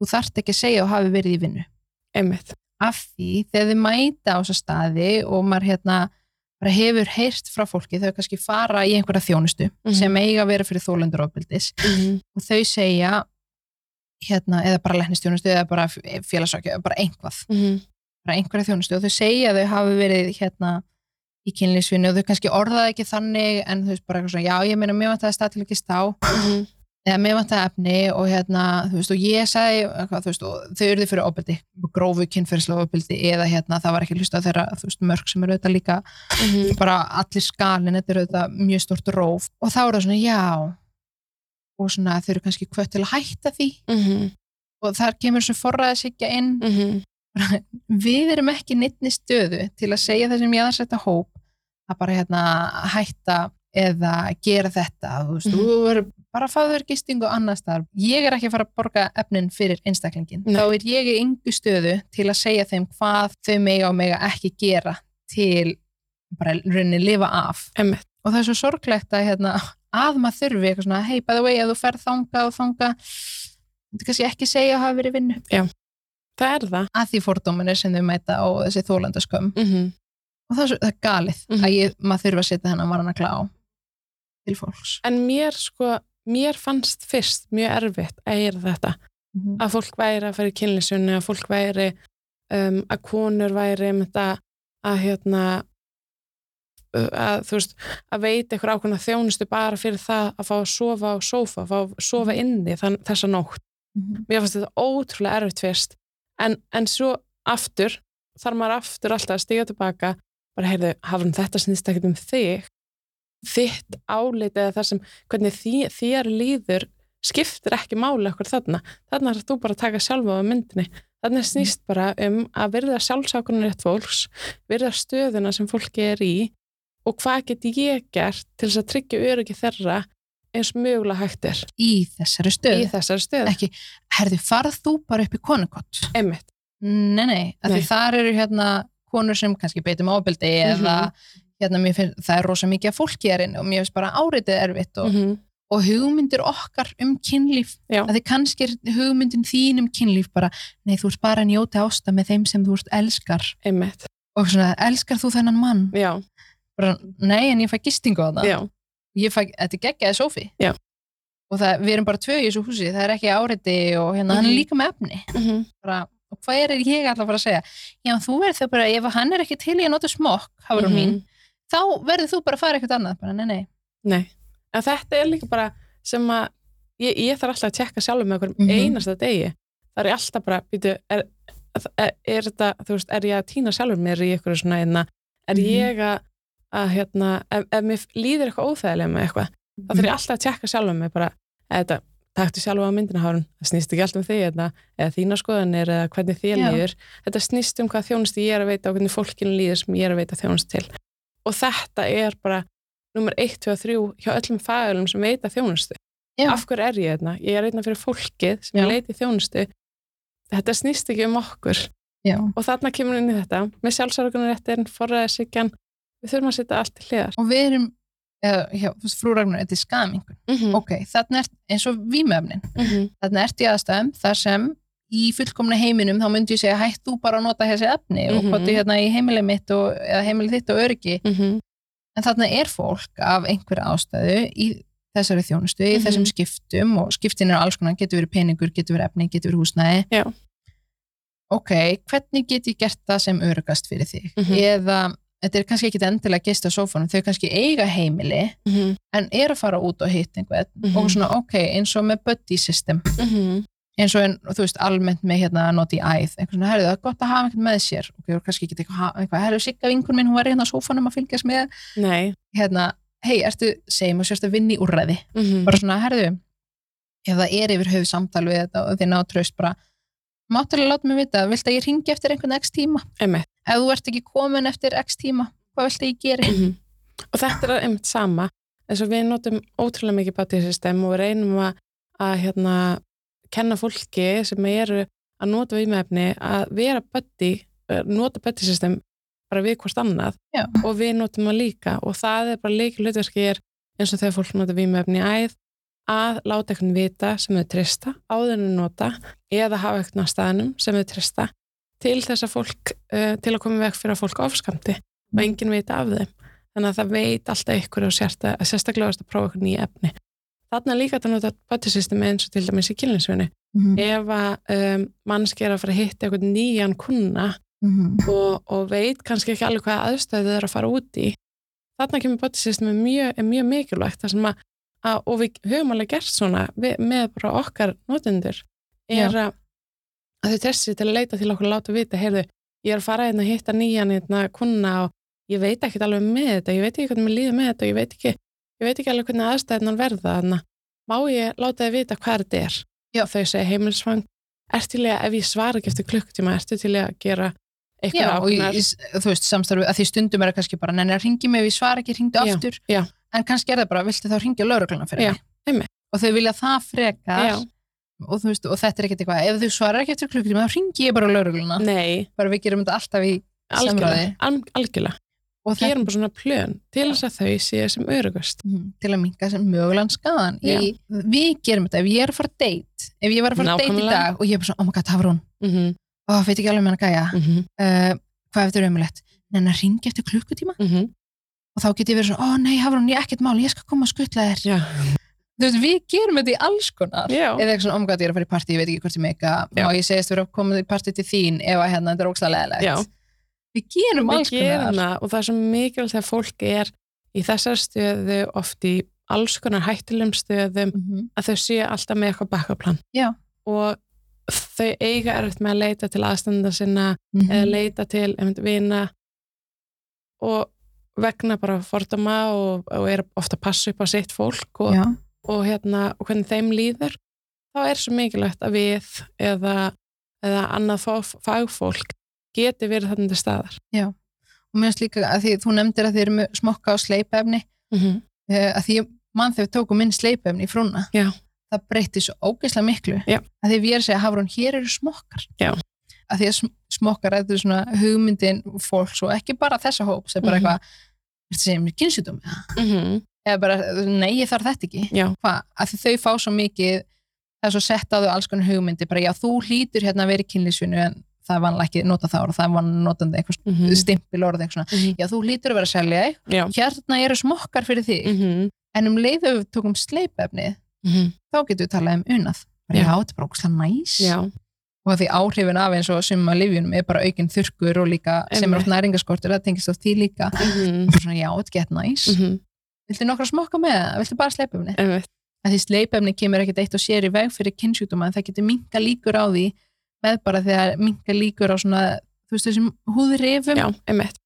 þú þarft ekki að segja og hafi verið í vinnu Einmitt. Af því þegar þið mæta á þessa staði og maður hérna bara hefur heyrt frá fólki, þau kannski fara í einhverja þjónustu Mhm. sem eiga að vera fyrir þólendur ofbeldis Mhm. og þau segja hérna, eða bara læknistjónustu eða bara félagsvækja, bara einhvað Mhm. bara einhverja þjónustu og þau segja að þau hafi verið hérna í kynlífsvinnu og þau kannski orðaði ekki þannig en þau bara eitthvað svona, já ég meina mér vantaði stað til ekki stá Mhm. Eða mér vantaði efni og hérna, þú veist, og ég sagði þú veist, og þau eruði fyrir ofbeldi grófu kynferðslega ofbeldi eða hérna, það var ekki hlust á þeirra, þú veist, mörg sem eru auðvitað líka Mhm. bara allir skalin, þetta er auðvitað mjög stort róf og þá er það svona, já og svona þau eru kannski kvött til að hætta því Mhm. og þar kemur svo forræðishyggja inn Mhm. við erum ekki nittni stöðu til að segja þessum jáðarsætta hóp að bara hérna hætta eða gera þetta þú veist, Mhm. þú verður bara að fá þér gistingu annars þar, ég er ekki að fara að borga efnin fyrir einstaklingin, Nei. þá er ég í yngu stöðu til að segja þeim hvað þau mega og mega ekki gera til bara rauninni lifa af Einmitt. og það er svo sorglegt að hérna, að maður þurfi eitthvað svona, hey by the way, ef þú ferð þanga og þanga þú kannski ekki segja að hafa verið vinnu Það er það. að því fordóminir sem þau mæta á þessi þólandaskömm Mhm. og það er, svo, það er galið Mhm. að ég, maður þurfa að setja þennan varan að klá til fólks En mér sko, mér fannst fyrst mjög erfitt að heyra þetta. Mhm. Að fólk væri að fara í kynlísunni, að fólk væri, um, að konur væri um þetta að hérna, að þú veist, að veita eitthvað ákveðna þjónustu bara fyrir það að fá að sofa á sófa, að fá að sofa inni þann, þessa nótt. Mhm. Mér fannst þetta ótrúlega erfitt fyrst. En, en svo aftur, þarf maður aftur alltaf að stiga tilbaka, bara heyrðu, hafum þetta snýst ekkert um þig, þitt álit eða það sem, hvernig því, þér líður skiptir ekki máli okkur þarna. Þarna er þú bara að taka sjálfa á myndinni. Þarna snýst bara um að virða sjálfsákunar rétt fólks, virða stöðuna sem fólki er í og hvað get ég gert til þess að tryggja öryggi þeirra eins mögulega hægt er í þessari stöðu í þessari stöðu. ekki, herði, farð þú bara upp í konukott Einmitt. nei, nei, Nei. þar eru hérna konur sem kannski beitum ábyldi eða hérna, mér finn, það er rosa mikið að fólki er inn og mér finnst bara áritið erfitt og, Mhm. og hugmyndir okkar um kynlíf Já. að því kannski er hugmyndin þín um kynlíf bara, nei, þú ert bara að njóta ásta með þeim sem þú ert elskar Einmitt. og svona, elskar þú þennan mann Já, bara, nei, en ég fæ gistingu á það já, ég fæ, þetta er geggjaði sófi Já. og það, við erum bara tvö í þessu húsi það er ekki áriti og hérna, hann er Mhm. líka með efni Mhm. bara, og hvað er ég alltaf að fara að segja já, þú verður þau bara, ef hann er ekki til í að nota smokk, hafur Mhm. mín þá verður þú bara að fara eitthvað annað bara, nei, nei. Nei, en þetta er líka bara sem að ég, ég þarf alltaf að tjekka sjálfur með okkur Mhm. einasta degi. Það er ég alltaf bara, býtu, er, er, er þetta, þú veist, er ég að týna sjálfur mér í ykkur svona einna, er Mhm. ég að, að hérna, ef, ef mér líður eitthvað óþægilega með eitthvað, þá þarf ég alltaf að tjekka sjálfur mig bara, eða taktu sjálfur á myndina hárun, það snýst ekki alltaf um þig eða, eða þína skoðanir eða hvernig þér líður. Þetta snýst um hvað þjónustu ég er að veita og hvernig fólkinu líður sem ég er að veita þjónustu til og þetta er bara nummer 1, 2 og 3 hjá öllum fagölum sem veita þjónustu Já. af hverju er ég hérna? Ég er einna fyrir fólkið sem Já. leiti þjónustu þetta snýst ekki um okkur Já. og þarna kemur inn í þetta með sjálfsargunaréttin, forræðisíkjan við þurfum að setja allt til hliðar og við erum eða, já, þú veist, frú Ragnar, þetta er skamingun mm -hmm. ok, þarna er eins og vímöfnin mm -hmm. þarna ert í aðstæðum þar sem í fullkomna heiminum þá myndi ég segja hætt þú bara að nota þessi efni og Mhm. hvort ég hérna í heimilið mitt og, eða heimilið þitt og öryggi en þarna er fólk af einhverja ástæðu í þessari þjónustu, í Mhm. þessum skiptum og skiptin er alls konar, getur verið peningur, getur verið efni, getur verið húsnæði Já. ok, hvernig get ég gert það sem örugast fyrir þig Mhm. eða, þetta er kannski ekki endilega gist á sófanum, þau kannski eiga heimili en er að fara út og hitt einhvern Mhm. og svona ok, eins og með buddy system eins og en, þú veist, almennt með hérna not í æð, einhvern svona, herðu það er gott að hafa einhvern með sér, og kannski ekki eitthvað, eitthvað herðu sigga vingun minn, hún var hérna á sófanum að fylgjast með, Nei. Hérna hei, ertu, segjum og sérst að vinna í úrræði. Mm bara svona, herðu ef það er yfir höfu samtal við þetta og þið ná tröst bara, máttalega láta mig vita vilt að ég ringi eftir einhvern x tíma? Einmitt. ef þú ert ekki komin eftir x tíma hvað vilt að ég geri? Mhm. og þetta er einmitt sama. Eins og við notum ótrúlega mikið bátísystem og reynum að, að hérna, kenna fólki sem eru að nota vímefni að vera buddy, eh, nota böttisystem bara við hvort annað Já. og við notum það líka. Og það er bara leikil hlutverki er eins og þegar fólk nota vímefni æð að láta eitthvað vita sem þau trista áður en þau nota eða hafa á staðnum sem þau trista til þess að fólk, uh, til að koma vekk fyrir að fólk ofskamti og enginn veit af þeim. Þannig að það veit alltaf ykkur og sérsta, sérstaklega að prófa ykkur nýja efni þarna er líka að nota böttisystem eins og til dæmis í kynlinsvinni Mhm. ef að um, mannski er að fara að hitta eitthvað nýjan kuna Mhm. og, og veit kannski ekki alveg hvaða aðstöðu þau eru að fara út í þarna kemur böttisystem er mjög, er mjög mikilvægt þar sem að, að og við höfum alveg gert svona við, með bara okkar notendur er að, að þau testi til að leita til okkur og láta vita, heyrðu, ég er að fara hérna að hitta nýjan hérna kuna og ég veit ekkert alveg með þetta, ég veit ekki hvernig mér líður með þetta og ég veit ekki, ég veit ekki alveg hvernig aðstæðunar verða þannig má ég láta þið vita hvað þetta er? Já. þau segja heimilsvang ert til að ef ég svara ekki eftir klukktíma ertu til að gera eitthvað ákveðnar þú veist, samstarfi, að því stundum er það kannski bara, nenni að ringi mig ef ég svara ekki, ringdu Já, aftur. já. en kannski er það bara, viltu þá ringja laurugluna fyrir Já, mig? og þau vilja það frekar og, þú veist, og þetta er ekkert eitthvað, ef þau svarar ekki eftir klukkutíma þá ringi ég bara laurugluna bara við gerum þetta alltaf í al algjörlega. Og gerum bara svona plön til þess að þau séu sem örugust Mhm, til að minka sem mögulegan skaðan Já. í, við gerum þetta, ef ég er að fara að date ef ég var að fara að date í dag og ég er bara svona, oh my god, Hafrún, mm -hmm. oh, veit ekki alveg með hana gæja. Mm -hmm. uh, hvað ef þetta er ömulegt en að ringi eftir klukkutíma. Og þá get ég verið svona, ó nei Hafrún, ég er ekkert mál ég skal koma að skutla þér. Já. þú veist, við gerum þetta í alls konar. Já. eða eitthvað svona, oh my god, ég er að fara í partí, ég veit ekki hvort ég meika. Og ég segist við gerum alls konar og það er svo mikilvægt þegar fólk er í þessar stöðu oft í alls konar hættilegum stöðum Mhm. að þau séu alltaf með eitthvað bakkaplan og þau eiga erfitt með að leita til aðstanda sinna Mhm. eða leita til vina og vegna bara fordama og, og er ofta að passa upp á sitt fólk og, og, hérna, og hvernig þeim líður þá er svo mikilvægt að við eða, eða annað fagfólk geti verið þarna til staðar og mér finnst líka að því þú nefndir að þið eru smokka og sleipefni mm -hmm. að því mann þegar við tókum inn sleipefni í frúna Já. það breytti svo ógeðslega miklu Já. að því við erum að segja, Hafrún, hér eru smokkar Já. að því að sm- smokkar þetta er svona hugmyndin fólks og ekki bara þessa hóp sem bara Mhm. eitthvað, þetta segja mér kynsjúdum Mm -hmm. eða bara, nei, ég þarf þetta ekki Já. Hva? að þau fá svo mikið það er svo sett á þau alls konar hugmyndi bara já, þú hlýtur hérna að vera í kynlísvinu en það var ekki nota þá og það var notandi eitthvað Mm -hmm. stimpil orð eitthvað svona, já, þú hlýtur að vera að selja þig hérna eru smokkar fyrir þig Mm -hmm. en um leið að við tókum sleipefni Mm -hmm. þá getum við talað um unað bara, Já. þetta er bara ógustlega næs Já. og því áhrifin af eins og summa livjunum er bara aukinn þurrkur og líka sem er oft næringaskortur, það tengist oft því líka Mhm. og svona já, þetta get nice Mhm. viltu nokkra smokka með það, viltu bara sleipefni að því sleipefni kemur ekkert eitt og sér í veg fyrir kynnsjúkdóma en það getur minka líkur á því með bara þegar minka líkur á svona þú veist þessum húðrifum Já, einmitt.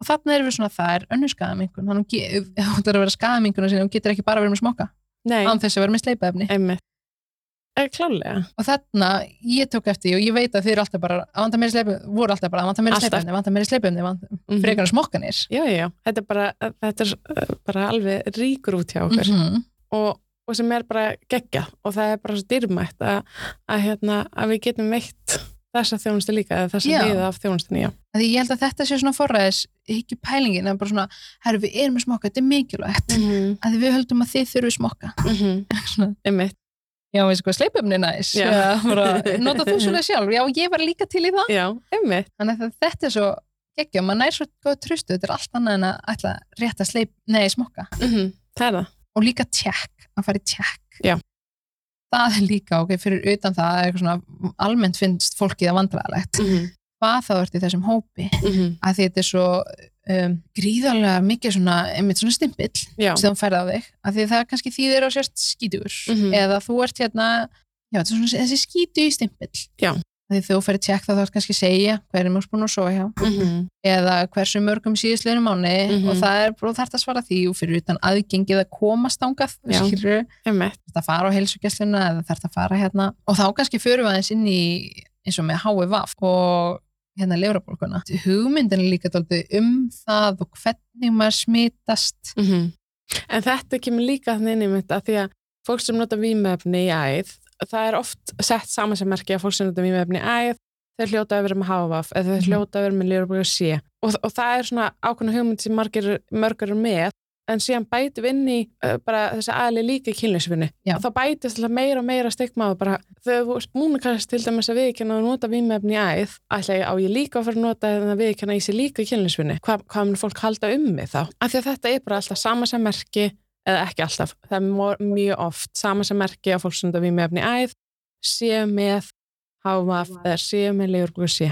og þarna erum við svona það er önnur skaðamingun þannig að þú ætlar að vera skaðaminguna sinni og getur ekki bara verið með smokka Nei, án þess að vera með sleipefni einmitt. Er klálega. og þarna ég tók eftir því og ég veit að þið eru alltaf bara að vanta meiri sleipefni, voru alltaf bara að vanta meiri Alltaf. sleipefni, vanta meiri sleipefni vanta, Mhm. frekar en smokkanir Já, já, já. Þetta er bara, þetta er uh, bara alveg ríkur út hjá okkur. -hmm. og, og sem er bara geggja. Og það er bara svo dýrmætt að, að, hérna, að við getum veitt þessa þjónustu líka eða þessa liða af þjónustunni, já. því ég held að þetta sé svona forræðis ekki pælingin, er bara svona herru við erum með smokka, þetta er mikilvægt. Mm -hmm. að við höldum að þið þurfum smokka. Svona, Einmitt, já, veistu hvað, sleipefni næs. Já. Já, bara, nota þú svona sjálf, já, ég var líka til í það. Já, einmitt. þannig að þetta er svo geggja, maður nær svo góð trustu, þetta er allt annað en að ætla rétt að sleip, nei, smokka. Mm Það er það. Og líka tjekk, að fara í tjekk Já. það er líka, ok, fyrir utan það er eitthvað svona, almennt finnst fólkið að vandræðalegt, Mm -hmm. hvað þá ert í þessum hópi að því þetta er svo um, gríðarlega mikið svona, einmitt svona stimpill sem þú færði á þig, að því það kannski þýðir á sérst skítur, Mhm. eða þú ert hérna, já, þetta er svona þessi skítu í stimpill Já. Því þú færði tjekk þá þarf kannski að segja hverjum er búin að hjá. Mm eða hversu mörgum síðustleginu mánu Mhm. og það er bara þarft að svara því og fyrir utan aðgengið að komast ángað skilur, þetta fara á heilsugjastluna eða að fara hérna. Og þá kannski förum við aðeins inn í eins og með HVV og hérna lefrabólkuna hugmyndin er líka dálítið um það og hvernig maður smitast. Mm En þetta kemur líka þannig inn í mitt að því að fólk sem nota vímefni í æð, það er oft sett saman sem merki að fólk sem nota vímefni í æð þau hljóta að vera með HVF eða þau Mhm. hljóta að vera með lýrabóka C. Og, og það er svona ákveðna hugmynd sem margir, mörgur er með en síðan bætum við inn í uh, bara þessi aðli líka kynlýsvinni og þá bætist alltaf meira og meira stigma og bara þegar þú kannski til dæmis að viðkjanna og nota vímefni í æð ætla ég á ég líka að fara að nota þegar viðkjanna í sig líka kynlýsvinni hvað, hvað mun fólk halda um mig þá? Af því að þetta er bara alltaf sama sem merki eða ekki alltaf, það er mjög, oft sama sem merki að fólk sem nota vímefni í æð sé með HVF eða sé með legurbúi sé.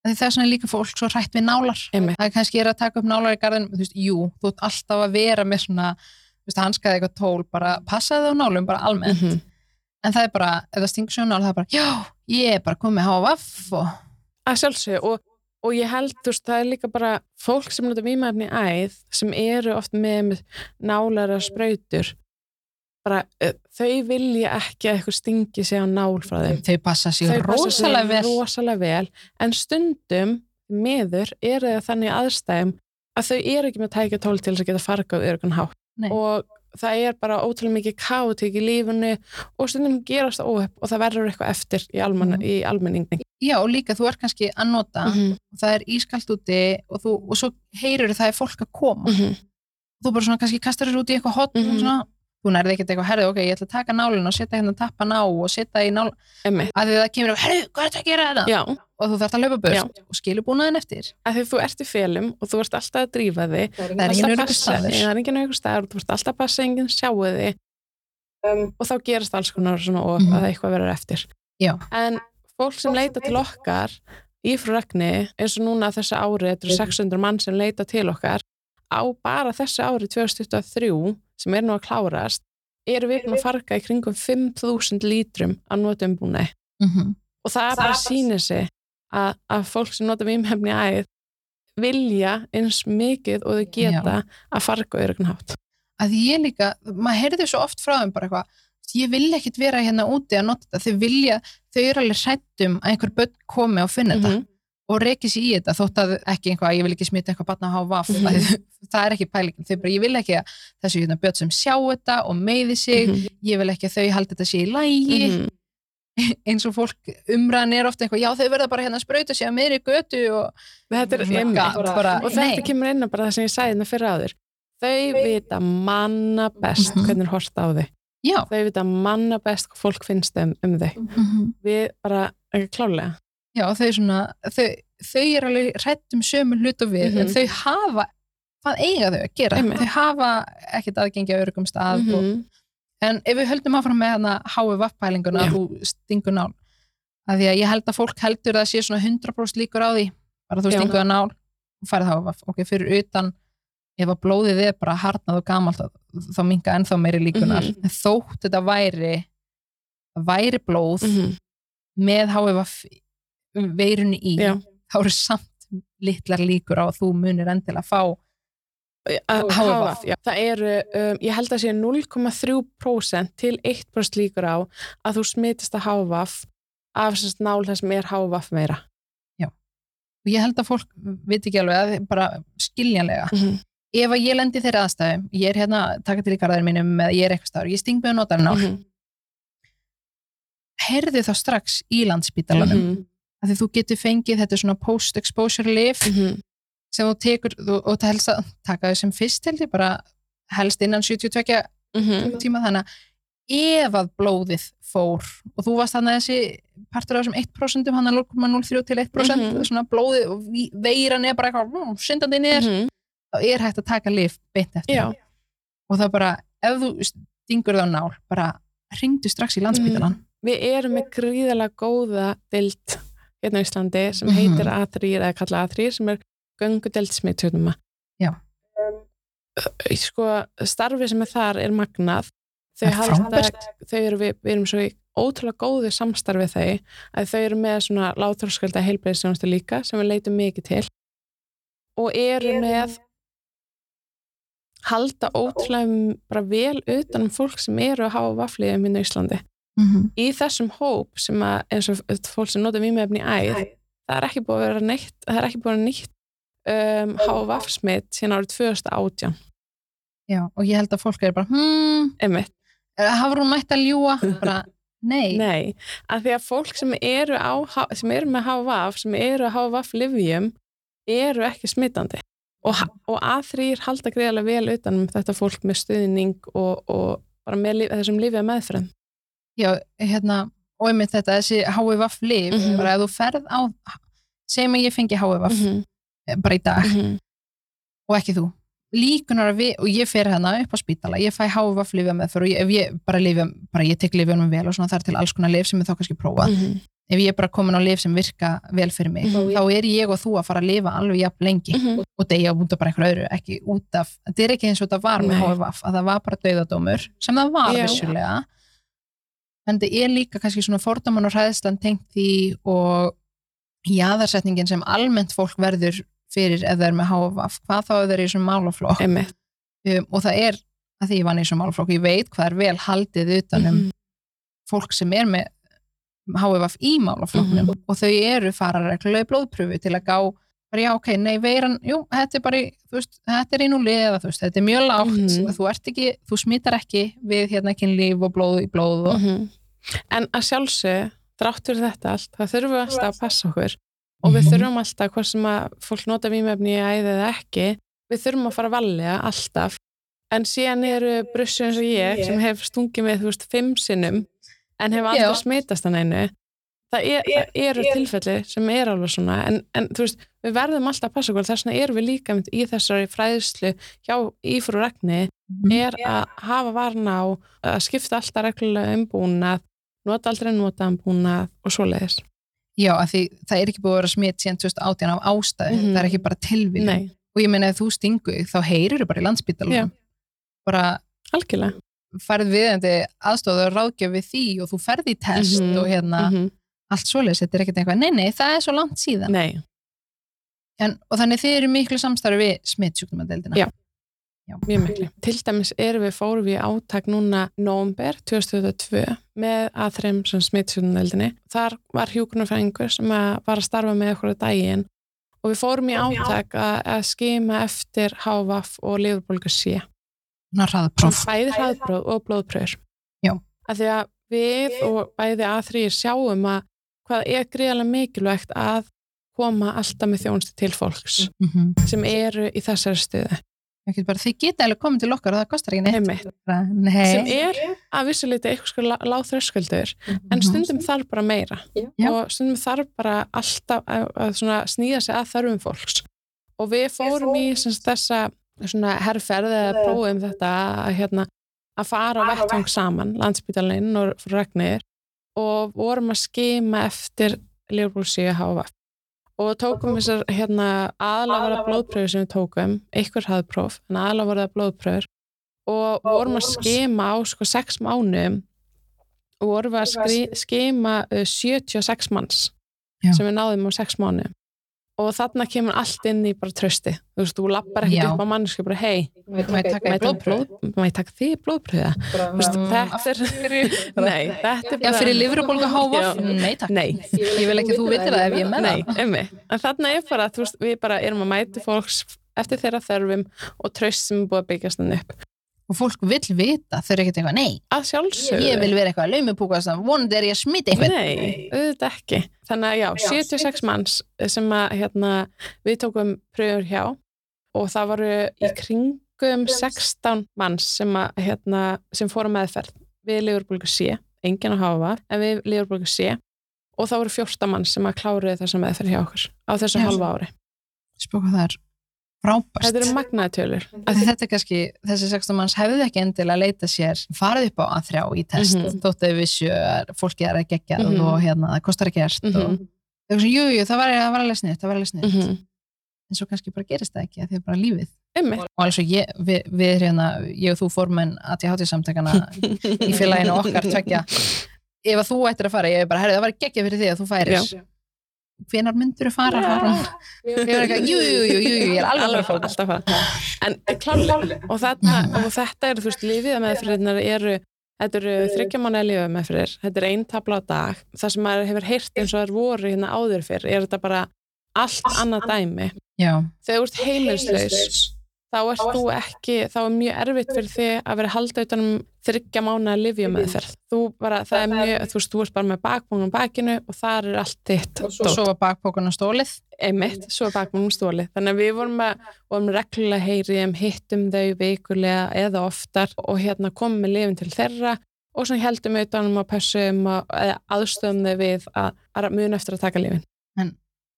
Það er svona líka fólk svo hrætt við nálar. Einmitt. það er kannski er að taka upp nálar í garðin þú veist, jú, þú ert alltaf að vera með svona þú veist, hanskaði eitthvað tól, bara passaði á nálum bara almennt, Mhm. en það er bara ef það stingur svo nál, það er bara, já, ég er bara komið HVF og að sjálfsög og, og ég held, þú veist, það er líka bara fólk sem nota vímefni í æð sem eru oft með nálara sprautur. Bara, þau vilja ekki að eitthvað stingi sig á nál frá þeim. Þau passa sig Þau passa rosalega vel. rosalega vel. En stundum meður eru það þannig aðstæðum að þau eru ekki með tækja tól til þess að geta fargað örgun hátt. Nei. og það er bara ótrúlega mikið kátík í lífunu og stundum gerast óhepp og það verður eitthvað eftir í, alman, Mhm. í almenningi já, og líka þú ert kannski að nota Mhm, og það er ískalt úti og, þú, og svo heyrur það er fólk að koma mhm, þú bara svona kannski kastar þér út í eitthvað hot Mhm. og svona, þú nærði ekkert eitthvað, herðu, ok, ég ætla að taka nálinn og setja hérna tappan á og setja í nál að því það kemur, herðu, hvað er þetta að gera þetta? Já, og þú þarft að löpa Já. og skilur búnaðin eftir. Að því þú ert í felum og þú ert alltaf að drífa þig. Það er alltaf engin að öryggur passa- staður. Það er engin auðvitað staður, þú ert alltaf að passa enginn sjáu þig. Um, og þá gerast alls konar svona og Mhm. að eitthvað verður eftir. Já. en fólk sem leita til okkar í frú regni, eins og núna þessu ári, þetta eru 600 mann sem leita til okkar á bara þessu ári 2023, sem er nú að klárast eru við búin að farga í kringum 5.000 lítrum að nota umbúnaði Mhm. og það, bara sýnir sig að, að fólk sem nota vímhefni æð vilja eins mikið og þau geta að farga hátt að því ég líka, maður heyrði svo oft frá þeim bara eitthvað, ég vil ekkit vera hérna úti að nota þetta, þau vilja þau eru alveg hrættum að einhver börn komi og finna þetta Mhm. Og reiki sér í þetta þótt að ekki einhvað, ég vil ekki smita eitthvað batna á HVF Mhm. mm það er ekki pælingin, þau bara, ég vil ekki að þessu hérna börn sem sjá þetta og meiði sig Mhm. ég vil ekki að þau haldi þetta sé í lægi Mhm. eins og fólk umræðan er ofta eitthvað, já þau verða bara hérna að sprauta sig að miðri götu og þetta er einmitt gat bara, og þetta nei. kemur inn á bara það sem ég sagði þetta fyrir áður þau vita manna best Mhm. hvernig er hort á þau já, þau vita manna best hvað fólk finnst um, um þau við bara, ekki klálega já þau svona þau, þau eru alveg hrætt um sömu hlut og við, en Mhm. þau hafa hvað eiga þau að gera, Einmitt. þau hafa ekkert aðgengi að örgum stað og, Mhm. en ef við höldum áfram með hana HVF pælinguna Já. að þú stingur nál að því að ég held að fólk heldur að það sé svona 100% líkur á því bara þú Já. stinguð að nál og færið HVF ok, fyrir utan ef að blóðið er bara harnað og gamalt þá- þá minga ennþá meiri líkunar Mhm. en þótt þetta væri væri blóð Mhm. með HVF veirunni í Já. þá eru samt litlar líkur á að þú munir endilega fá Að- HVF. já. Það eru, um, ég held að sé 0,3% til 1% líkur á að þú smitist að HVF af þess nál það sem er HVF meira. og ég held að fólk veit ekki alveg að bara skiljanlega Mm -hmm. ef að ég lendi í þeirri aðstæðum ég er hérna, að taka til í garðar mínum eða ég er eitthvað stáður, ég sting með notar nál Mhm. heyrðu þá strax í landspítalanum Mhm. Af því þú getur fengið þetta svona post-exposure liv Mhm. sem þú tekur þú, og það helst að taka þau sem fyrst held ég bara helst innan 72 Mhm. tíma þannig að ef að blóðið fór og þú varst þannig að þessi partur af þessum 1% hann er 0,03 til 1% Mhm. svona blóðið og veiran er bara eitthvað mm, syndandi niður, Mhm. þá er hægt að taka lif beint eftir Já. og það bara, ef þú stingur það á nál bara ringdu strax í landspítalan Við erum með gríðalega góða dild hérna á Íslandi sem Mhm. heitir A3 eða kalla A3 sem er göngudeld smittjörnuma. Já. Um, sko, starfi sem er þar er magnað. Þau er halda, þau eru við, við erum svo í ótrúlega góðu samstarfi þau að þau eru með svona látróskölda heilbreyðsjónustu líka sem við leitum mikið til og eru með halda ótrúlega bara vel utan um fólk sem eru að hafa vafliðum hérna í Íslandi -hmm. í þessum hóp sem að eins og fólk sem nota vímefni í æð það er ekki búið að vera neitt það er ekki búið að nýtt um, HVF smitt síðan árið 2018 Já, og ég held að fólk er bara hmm, einmitt, hafur hún mætt að ljúa bara, nei, nei að því að fólk sem eru, á, sem eru með HVF sem eru að HVF livjum eru ekki smittandi og, og A3 halda greiðlega vel utan um þetta fólk með stuðning og, og bara með lif- þessum lifja meðfram já, hérna og einmitt þetta, þessi HVF lif Mhm. bara ef þú ferð á segjum að ég fengi HVF -hmm. bara í dag -hmm. og ekki þú líkunar að við, og ég fer hérna upp á spítala ég fæ HVF lifja með fyrir og ég, ef ég bara lifja, bara ég tek lifjanum vel og svona það er til alls konar lif sem ég þá kannski prófa Mhm. ef ég er bara komin á lif sem virka vel fyrir mig, þá er ég og þú að fara að lifa alveg jafn lengi Mhm. og deyja út af bara einhverju öðru, ekki út af þetta er ekki eins og þetta var með. HVF að það var bara dauðadómur, sem það var vissulega en þetta er líka kannski svona fórdaman og hræðslan tengt því og jáðarsetningin sem almennt fólk verður fyrir ef það er með HVF, hvað þá ef það er í þessum málaflokk um, og það er að því ég vann í þessum málaflokk ég veit hvað er vel haldið utanum Mhm. fólk sem er með HVF í málaflokknum Mhm. og þau eru fara reglulega í blóðpröfu til að gá bara já, ok, nei, veiran, jú, þetta er bara í, þú veist, þetta er í núli eða þú veist, þetta er mjög lágt, Mhm. þú ert ekki þú smittar ekki við hérna kynlíf og blóð í blóð og, Mhm. En að sjálfsög, drátt fyrir þetta allt, það þurfum við alltaf að passa okkur og við Mhm. þurfum alltaf, hvort sem að fólk nota vímefni í æði eða ekki, við þurfum að fara að valega alltaf. En síðan eru brussu eins og ég sem hef stungið með, þú veist, fimm sinnum en hef aldrei Já. smitast hann einu. Það, er, það eru tilfelli sem er alveg svona, en, en þú veist, við verðum alltaf að passa okkur, þess vegna erum við líka einmitt í þessari fræðslu hjá Ífrú Ragni Mhm. er að hafa varna á að skipta alltaf reglulega umbúnað nota aldrei nota umbúnað og svoleiðis. Já, að því það er ekki búið að vera smitt síðan 2018 af ástæðu, Mhm. það er ekki bara tilvíðum Nei, og ég meina ef þú stingu þá heyrir bara í landsbytalunum Já. bara algjörlega. færð viðandi aðstóðu og ráðgjöf við því og þú ferð í test Mhm, og hérna mhm. allt svoleiðis, þetta er ekkert eitthvað, nei, nei, það er svo langt síðan. Nei, en, og þannig þið eru miklu samstarfi við smittsjúknumadeildina Já. Mjög miklu. Til dæmis erum við fórum við í átak núna nómber 2022 með aðþreim sem smittsjóðuneldinni Þar var hjúkunarfræðingur sem að var að starfa með okkur á daginn og við fórum í átak að, að skima eftir HVAF og lifurbólgu C. Ná, hraðapróf. bæði hraðbróð og blóðpröfur. Já. að því að við og bæði A3 sjáum að hvað er greiðarlega mikilvægt að koma alltaf með þjónustu til fólks Mm -hmm. sem eru í þessari stuðu bara, þið geta alveg komið til okkar og það kostar ekki neitt. Nei. sem er að vissuleiti eitthvað sko láð þröskuldur en stundum þarf bara meira. Já. og stundum þarf bara alltaf að, að svona snýða sig að þörfum fólks. Og við fórum í sem sagt, þessa svona herrferð eða prófum þetta að, hérna, að fara á vettvang saman landsbytalinn og regnir og vorum að skima eftir lífbúlsíu HVF og tókum þessar hérna aðalega blóðpröfur sem við tókum einhver hafðpróf, en aðalega voru það blóðpröfur og vorum að skima á sko sex mánum og vorum við að skima uh, 76 manns Já. sem við náðum á sex mánum og þarna kemur allt inn í bara trösti þú veist, þú lappar ekkert upp á mannsku bara hei, ég taka því blóðpröða þetta er nei, þetta er bara fyrir livrubólga háva? Nei, takk. Nei. Ég vil ekki að þú vitir það ef ég með Nei. En þarna er bara, þú veist, við bara erum að mæta fólks eftir þeirra þörfum og tröst sem er búið að byggjast hann upp. Og fólk vill vita, þau eru ekkert eitthvað, nei, Að sjálfsögðu. ég vil vera eitthvað laumupúkast, vonandi er ég að smita einhvern. Nei, auðvitað ekki. Þannig að já, 76 manns sem að hérna, við tókum pröfur hjá og það voru í kringum 16 manns sem, að, hérna, sem fóru meðferð við Liverpool C, enginn að hafa en við Liverpool C og það voru 14 manns sem að kláruði þessa meðferð hjá okkur á þessu Já. halva ári. Spóka það er frábært. Þetta eru magnaði tölur. Af því þetta er kannski, þessi 16 manns hefði ekki endilega leita sér, farið upp á að þrjá í test, Mhm. þótt að við að fólki er að gegja Mhm. og hérna, það kostar ekki ert Mhm. og þau er svona, jú, jú, það var, það var alveg sniðt, það var alveg sniðt, Mm -hmm. en svo kannski bara gerist það ekki, að því að bara lífið. Einmitt. Og alveg svo ég, við, við hérna, ég og þú fórmenn að ég hátíð samtakana í félaginu okkar tvekja, ef að þú ættir að fara, ég er bara, herri, það var geggja fyrir því að þú færir. Hvenar myndur þú fara? Yeah. Ég er eitthvað, jú, jú, jú, ég er alveg að fara. alltaf að fara. En klálega, og, og þetta eru, þú veist, lífið meðfyrirnar eru, þetta eru þryggja manna lífið meðfyrir, þetta er einn tabla á dag, það sem maður hefur heyrt eins og er voru hérna áður fyrr, er þetta bara allt annað dæmi. Já, Þegar þú ert heimilslaus, þá ert þú ekki, þá er mjög erfitt fyrir þig að vera að halda utanum þryggja mánu að lifja meðferð. Þú bara, það er mjög, þú veist, þú ert bara með bakbúnum bakinu og þar er allt þitt og svo var bakpókun stólið. einmitt, svo er bakmannum stóli þannig að við vorum, að, vorum reglulega heyriðum hittum þau vikulega eða oftar og hérna komum með lifin til þeirra og svona heldum við utanum að pessum og eða aðstöðum þau við að, að muna eftir að taka lifin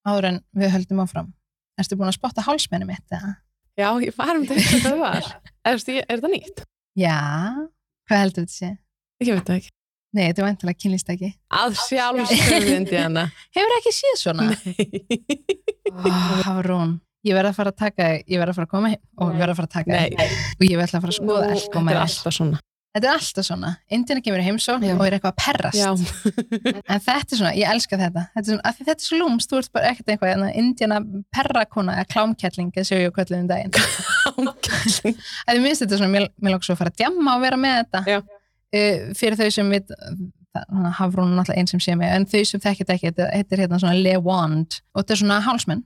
áður en við höldum áfram. Erstu búin að spotta hálsmenni mitt? eða? Já, ég var um þetta hvað það var er, er, er það nýtt? Já, hvað heldur þetta sé? Ég veit það ekki Nei, þetta er vantilega kynlistæki. að sjálfsögðu Indiana Hefur ekki séð svona? Nei, Oh, Hafrún, ég verð að fara að taka, ég verð að fara að koma heim og ég verð að fara að taka þig. og ég verð að fara að skoða elko þetta með er þér. alltaf svona Þetta er alltaf svona. Indina kemur í heimsón Já. og er eitthvað að perrast. En þetta er svona, ég elska þetta. Þetta er svona, af því þetta er svo lúmst, þú ert bara ekkert eitthvað, hérna, Indina perrakona eða klámkettling, eða séu ég kvöldið um daginn. ákvæmling Það er minnst þetta svona, mér, mér lóks að fara að djamma og vera með þetta uh, fyrir þau sem við Hafrún er náttúrulega einn sem sé mig en þau sem þekkit ekki, þetta heitir hérna svona Le Wand og þetta er svona hálsmenn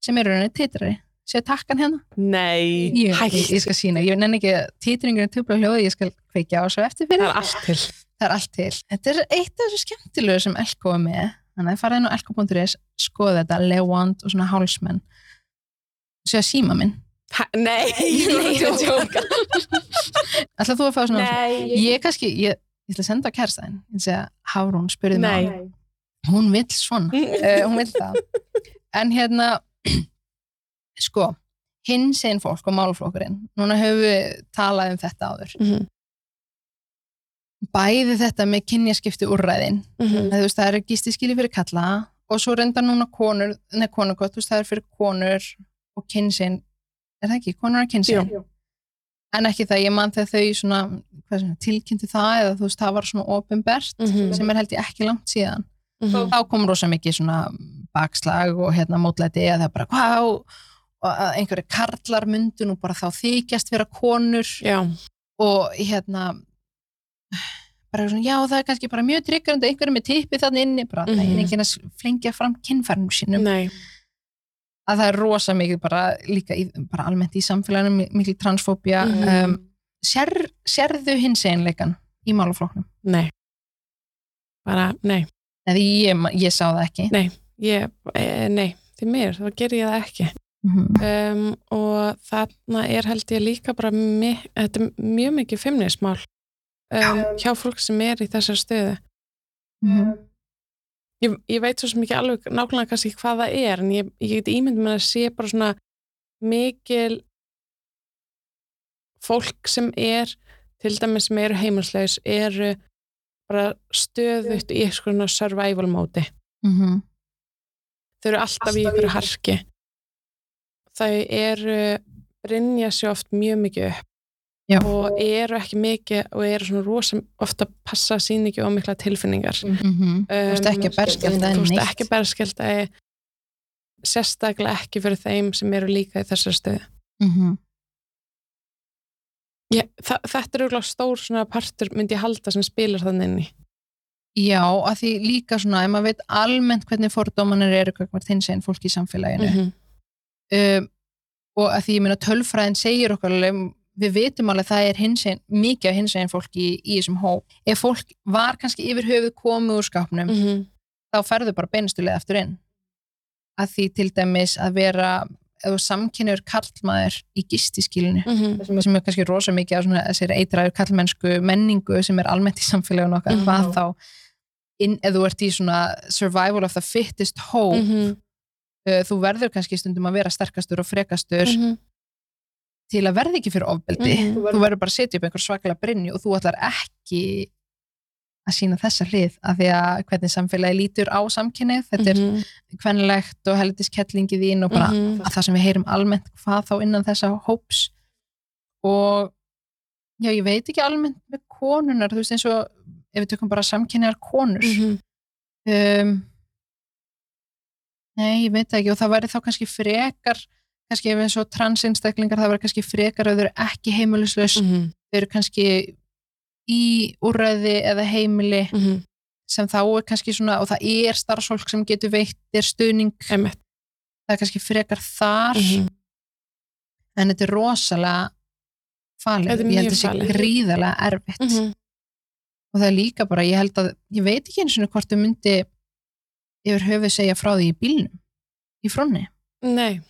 sem eru rauninni titrari séu takkan hérna, Nei, ég, ég, hægt ég skal sína ég nenni ekki titringurinn tupla hljóði ég skal kveikja á svo eftir Það fyrir er allt til. Það er allt til, þetta er eitt af þessu skemmtilegu sem Elko er með, þannig að farið inn á elko.is skoða þetta, Le Wand og svona hálsmenn. Séu að síma minn. Ha, Nei, Nei, ég er að djóka. ætla þú að fá svona Nei, ég kannski, ég, ég ætla að senda á kærstæðin ég segja, Hafrún, spurði mig. Á hann. hún vill svona. Uh, hún vill það. En hérna sko, hinn segin fólk og málflokkurinn, núna höfum við talað um þetta áður. Mhm, bæði þetta með kynjaskipti úrræðin. Mhm. þú veist, það eru gistiskili fyrir kalla og svo reyndar núna konur neða veist, það er fyrir konur og kynsinn, er það ekki, konur og kynsinn en ekki það, ég man þegar þau svona, svona tilkynnti það eða þú veist, það var svona ofinbert Mhm. sem er held ég ekki langt síðan. Mhm. þá kom rosa mikið svona bakslag og hérna mótlæti að það bara hvað og að einhverju karlar myndu nú bara þá þykjast vera konur Já, og hérna bara svona, já það er kannski bara mjög tryggjandi einhverju með tippi þannig inni bara mm. -hmm. enginn að flengja fram kynfærnum sínum nei að það er rosa mikið bara líka í, bara almennt í samfélaginu mikil transfóbía Mhm. um, sér, sérðu hins einleikan í málafloknum? Nei bara, nei, ég, ég sá það ekki Nei. ég, e, nei því mér, þá ger ég það ekki mm um, og þarna er held ég líka bara er mjög mikið feimnismál um, hjá fólk sem er í þessar stöðu. -hmm. ég, ég veit svo sem ekki alveg nákvæmlega kannski hvað það er en ég, ég get ímynd með að sé bara svona mikil fólk sem er til dæmis sem eru heimilslaus eru bara stöðut í eitthvað survival móti. Mm -hmm. þau eru alltaf, alltaf í ykkur harki þau eru brinja sér oft mjög mikið upp Já. og eru ekki mikið og eru svona rosa ofta að passa sín ekki á mikla tilfinningar mm -hmm. um, þú veist ekki berskjölda þú veist ekki berskjölda sérstaklega ekki fyrir þeim sem eru líka í þessar stöðu mm -hmm. Þetta er auðvitað stór svona partur myndi ég halda sem spilar þannig inn í Já, að því líka svona ef maður veit almennt hvernig fordómanir eru hvað þinn seginn fólk í samfélaginu mm -hmm. Um, og að því ég meina tölfræðin segir okkar við veitum alveg að það er hinsegin, mikið af hinsegin fólk í, í þessum hó ef fólk var kannski yfir höfuð komið úr skapnum mm -hmm. þá ferðu bara beinustulega eftir inn að því til dæmis að vera eða samkynur kallmaður í gistískilinu mm -hmm. sem er kannski rosa mikið af þessir eitræður kallmennsku menningu sem er almennt í samfélaginu okkar mm -hmm. hvað þá eða þú ert í svona survival of the fittest hope mm -hmm. Uh, þú verður kannski stundum að vera sterkastur og frekastur til að verði ekki fyrir ofbeldi þú verður bara að setja upp einhver svaklega brinni og þú ætlar ekki að sína þessa hlið af því að hvernig samfélagi lítur á samkynnið þetta Mhm. er kvennlegt og heldiskettlingið þín og bara Mhm. að það sem við heyrum almennt hvað þá innan þessa hóps og já ég veit ekki almennt með konunar þú veist eins og ef við tökum bara samkynniðar konur Mhm. um, nei ég veit ekki og það væri þá kannski frekar kannski ef eins og transinstaklingar það væri kannski frekar að þau eru ekki heimiluslaus Mhm. þau eru kannski í úræði eða heimili Mhm. sem þá er kannski svona og það er starfsfólk sem getur veitt þér stuðning það er kannski frekar þar Mhm. en þetta er rosalega falið, er ég held að þetta sé gríðarlega erfitt Mhm. og það er líka bara, ég held að ég veit ekki eins og hvort þau myndi yfir höfuð segja frá því í bílnum í frónni Nei,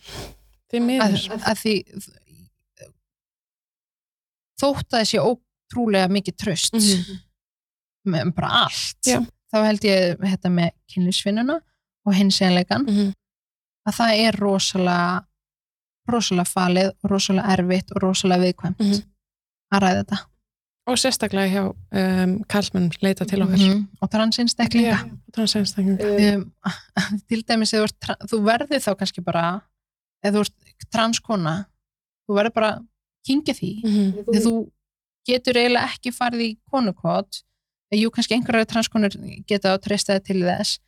því að, miður að því þótt að þessi ótrúlega mikið tröst Mhm. með bara allt Já. þá held ég þetta með kynlífsvinnuna og hinsenleikan Mhm. að það er rosalega rosalega falið, rosalega erfitt og rosalega viðkvæmt Mhm. að ræða þetta og sérstaklega hjá um, kallmenn leita til okkar -hmm. og transinsteklinga transinstaklinga um, til dæmis þú, þú verður þá kannski bara ef þú ert transkona þú verður bara að kingja því Mhm. þegar þú getur eiginlega ekki farið í konukot jú kannski einhverjar transkonur geta að treysta þig til þess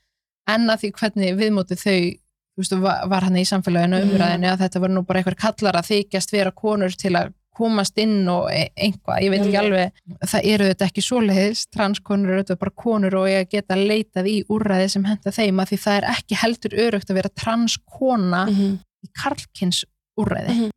en að því hvernig viðmótið þau þú veist, var, hann í samfélaginu Mhm. umræðinu að þetta var nú bara einhver kallar að þykjast vera konur til að komast inn og e- einhvað, ég veit ekki alveg það eru þetta ekki svoleiðis, transkonur eru þetta bara konur og ég geta leitað í úrræði sem henda þeim að því það er ekki heldur örugt að vera transkona Mhm. í karlkins úrræði Mhm.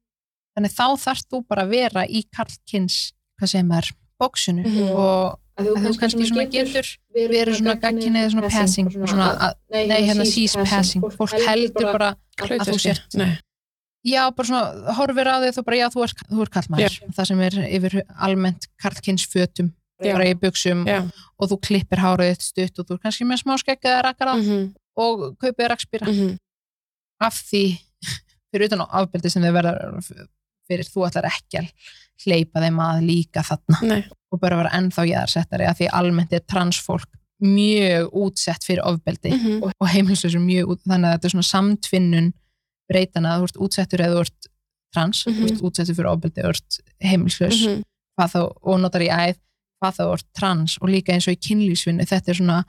þannig þá þarfst þú bara að vera í karlkins, hvað segir maður bóksunu Mhm. og að þú kannski svona getur verið svona gagkinnið svona passing svona að, nei hérna sees passing fólk heldur bara að þú sért Nei. Já bara svona horfir á þig þú bara já þú ert, þú ert kallmaður það sem er yfir almennt karlkins fötum Já. bara í buksum Já. og þú klippir hárið þitt stutt og þú er kannski með smá skegg eða rakara Mhm. og kaupið rakspýra Mhm. af því fyrir utan á afbeldi sem þau verða fyrir þú ætlar ekki að hleypa þeim að líka þarna Nei. og bara vera ennþá jæðarsettari að því almennt er transfólk mjög útsett fyrir ofbeldi Mhm. og, og heimilislausur mjög út, þannig að þetta er svona samtvinnun breytana þú ert útsettur eða þú ert trans, Mhm. þú ert útsettur fyrir ofbeldi þú ert heimilislaus Mhm. hvað þá, og notar í æð hvað þá ert trans og líka eins og í kynlífsvinnu þetta er svona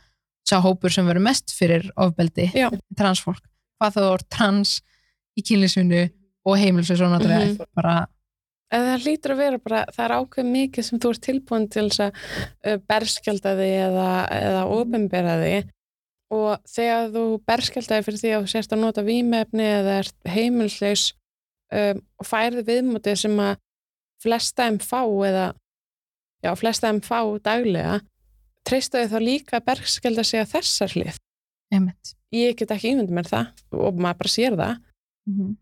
sá hópur sem verður mest fyrir ofbeldi Já. transfólk, hvað þá ert trans í kynlífsvinnu og heimilislaus og notar í Mhm. æð bara, eða það hlýtur að vera bara, það er ákveð mikið sem þú ert tilbúin til að uh, berskjálta þig eða, eða ofinbera þig og þegar þú berskjálta þig fyrir því að þú sérst að nota vímefni eða ert heimilslaus um, og færði viðmótið sem að flesta þeim fá eða já, flesta þeim fá daglega treystu þau þá líka að berskjálta sig að þessar hlið einmitt ég get ekki ímyndið mér það og maður bara sér það Mhm.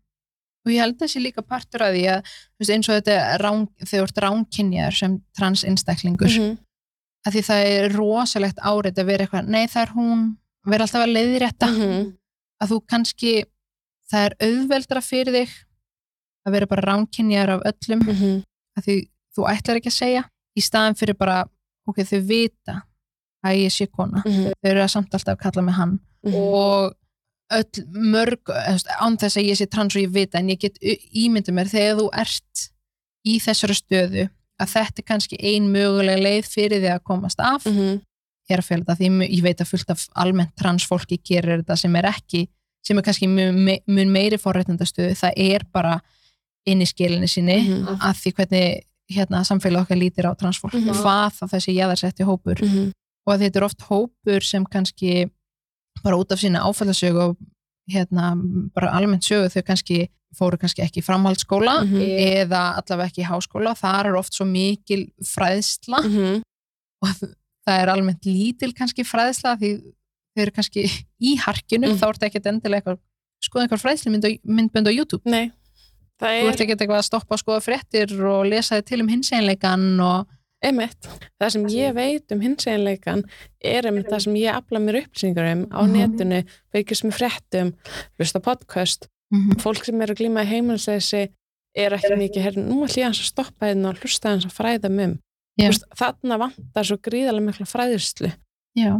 og ég held þessi líka partur að því að veist, eins og þetta er rán, þegar þú ert ránkynjar sem transinstaklingur Mhm. að því það er rosalegt árið að vera eitthvað, nei það er hún vera alltaf að leiðrétta Mhm. að þú kannski, það er auðveldra fyrir þig að vera bara ránkynjar af öllum Mhm. að því þú ætlar ekki að segja í staðan fyrir bara, ok, þau vita að ég sé kona Mhm. þau eru að samt alltaf kalla mig hann Mhm. og öll mörg án þess að ég sé trans og ég vita en ég get ímyndið mér þegar þú ert í þessari stöðu að þetta er kannski ein mögulega leið fyrir því að komast af Mhm. ég er að fela þetta því ég veit að fullt af almennt trans fólki gerir þetta sem er ekki sem er kannski mun, me- meiri forréttindastöðu það er bara inn í skilinni sinni Mhm. að því hvernig hérna, samfélag okkar lítir á transfólk Mhm. hvað þá þessi jæðarsetti hópur Mhm. og að þetta er oft hópur sem kannski bara út af sína áfællasögu og hérna, bara almennt sögu þau kannski fóru kannski ekki í framhaldsskóla Mhm. eða allavega ekki í háskóla þar er oft svo mikil fræðsla Mhm. og það er almennt lítil kannski fræðsla því þau eru kannski í harkinu Mhm. þá ertu ekkert endilega eitthvað skoða einhver fræðslu myndbönd á YouTube Nei, það þú er ert ekkert eitthvað að stoppa að skoða fréttir og lesa þið til um hinseinleikan og Einmitt. Það sem ég veit um hins einleikan er einmitt það sem ég afla mér upplýsingar um á Mhm. netinu, veikist með fréttum, hlusta podcast, fólk sem eru að glíma í heimilsleysi er ekki mikið, herri, nú ætlum ég að stoppa hérna og hlusta hans að fræða mum. Já. Þarna vantar svo gríðarlega mikla fræðislu já,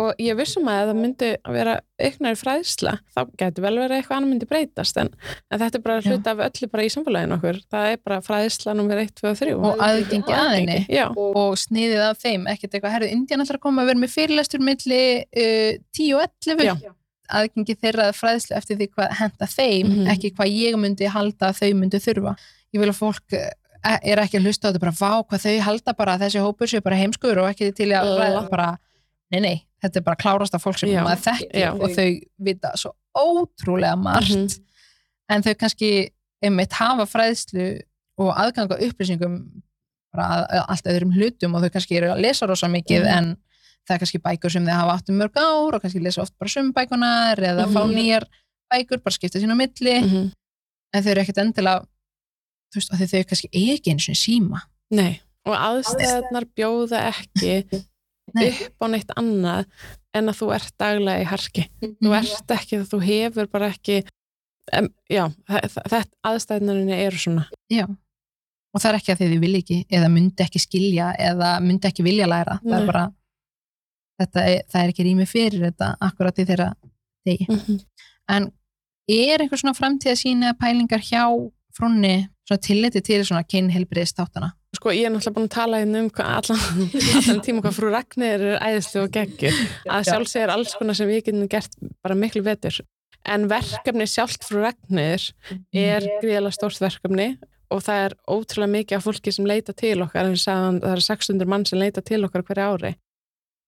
og ég vissum að það myndi að vera auknar í fræðisla, þá getur vel verið að eitthvað annar myndi breytast, en, en þetta er bara Já. hluta af öllu bara í samfélaginu okkur. Það er bara fræðisla nummer 1, 2 og 3. og aðgengi að henni Já. og sniðið af þeim, ekkert eitthvað herðu, Indian ætlar að koma að vera með fyrirlestur milli uh, 10 og 11 Já. aðgengi þeirra að fræðslu eftir því hvað henda þeim, Mhm. ekki hvað ég myndi halda að þau myndi þurfa ég vil að fólk eh, er ekki að hlusta á þetta bara vá hvað þau halda bara að þessi hópur séu bara heimskuður og ekki til að ræða bara nei nei, þetta er bara klárast af fólk sem Já. maður þekkir Já. og þau vita svo ótrúlega margt Mhm. en þau kannski einmitt hafa fræðslu og aðganga upplýsingum bara að, að allt öðrum hlutum og þau kannski eru að lesa rosa mikið Mhm. en það er kannski bækur sem þau hafa átt um mörg ár og kannski lesa oft bara sumbækunar eða fá Mhm. nýjar bækur, bara skipta sín á milli Mhm. en þau eru ekkert endilega þú veist, því þau kannski eigi ekki eins og síma Nei, og aðstæðnar bjóða ekki upp á neitt annað en að þú ert daglega í harki. Þú Mhm. ert ekki, þú hefur bara ekki, um, já, þetta aðstæðnarinni eru svona. Já, og það er ekki að þið vilja ekki eða myndi ekki skilja eða myndi ekki vilja læra, það Nei. er bara þetta er, það er ekki rými fyrir þetta akkurat í þeirra degi Mhm. en er einhver svona framtíðasýn eða pælingar hjá frunni svona tilliti til svona kynhelbriðist þáttana Sko, ég er náttúrulega búin að tala hérna um hvað allan, allan tíma hvað frú Ragnir er æðislu og geggjur. Að sjálfsög er alls konar sem við getum gert bara miklu betur. En verkefni sjálft frú Ragnir er gríðilega stórt verkefni og það er ótrúlega mikið af fólki sem leita til okkar, en það er 600 mann sem leita til okkar hverja ári.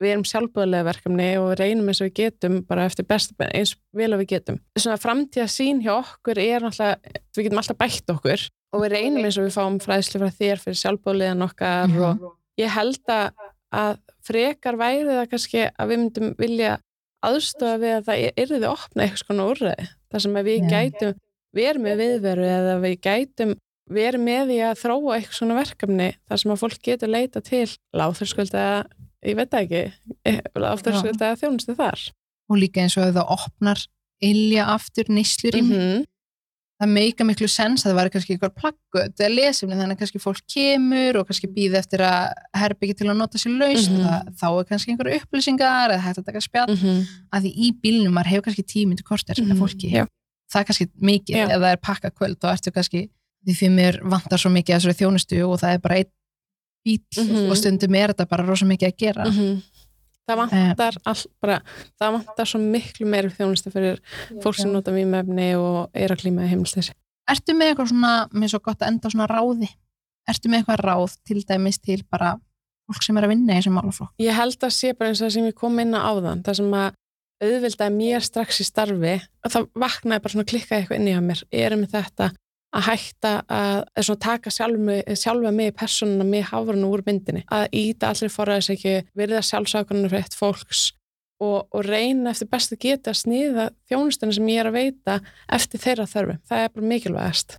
Við erum sjálfbúðlega verkefni og reynum eins og við getum bara eftir best eins vel og við getum. Svona framtíða sín hjá okkur er náttúrulega, við getum alltaf bætt okkur og við reynum eins og við fáum fræðslu frá þér fyrir sjálfbúðlegan okkar Mhm. og ég held að, að frekar væri það kannski að við myndum vilja aðstofa við að það yrði að opna eitthvað svona úrræði. Það sem að við Já. gætum verið með viðveru eða við gætum verið með því að þróa eitthvað svona verkefni þar sem að fólk getur leita til láþurskölda, ég veit ekki, láþurskölda þjónustu þar. og líka eins og ef það opnar ilja aftur nýslur mm -hmm. Það meika miklu sens að það væri kannski eitthvað plaggut eða lesefni þannig að kannski fólk kemur og kannski býði eftir að herbyggi til að nota sér laus Mhm. það, þá er kannski einhverju upplýsingar eða hægt að taka spjall Mm -hmm. að því í bílnum maður hefur kannski tímyndu korter með Mhm, fólki, já. það er kannski mikið Já. ef það er pakka kvöld og ertu kannski því fyrir mér vantar svo mikið að þjónustu og það er bara einn bíl Mhm. og stundum er þetta bara rosa mikið að gera Það vantar all, bara, það vantar svo miklu meiri þjónustu fyrir fólk sem nota mýmefni og er að klíma í heimilstessi. Ertu með eitthvað svona, mér er svo gott að enda svona ráði. Ertu með eitthvað ráð til dæmis til bara fólk sem er að vinna í þessum málaflokk Ég held að sé bara eins og það sem ég kom inn á áðan, það sem að auðvildaði mér strax í starfi, að það vaknaði bara svona klikkaði eitthvað inn í að mér, erum með þetta að hætta að, að taka sjálfa, mig, personuna mig, hafrunu úr myndinni, að íta allir forræðis ekki, virða sjálfsákuninu fyrir eitt fólks og, og reyna eftir bestu geti að sniða þjónustuna sem ég er að veita eftir þeirra þörfum. Það er bara mikilvægast.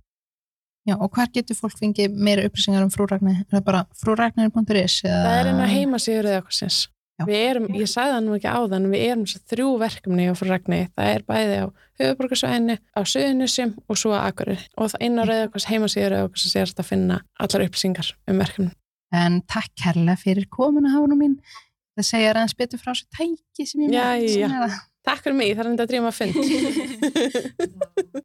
Já, og hvar getur fólk fengið meira upplýsingar um frúragni? Er það bara frúragnir.is? Það er einn að heima sigur eða eitthvað sinns. Já. Við erum, ég sagði það nú ekki áðan, við erum svo þrjú verkefni á frúragni. Það er bæði á höfuborgarsvæðinu, á Suðunisjum og svo að Akureyri. Og það inn á reyðakvæs heimasigur eða eitthvað sem sérst að finna allar upplýsingar um verkefni. En takk kærlega fyrir komuna hána mín það segja aðeins betur frá þessu tæki sem ég Já, með já. að- Takk fyrir mig, það er enda að drýma að fund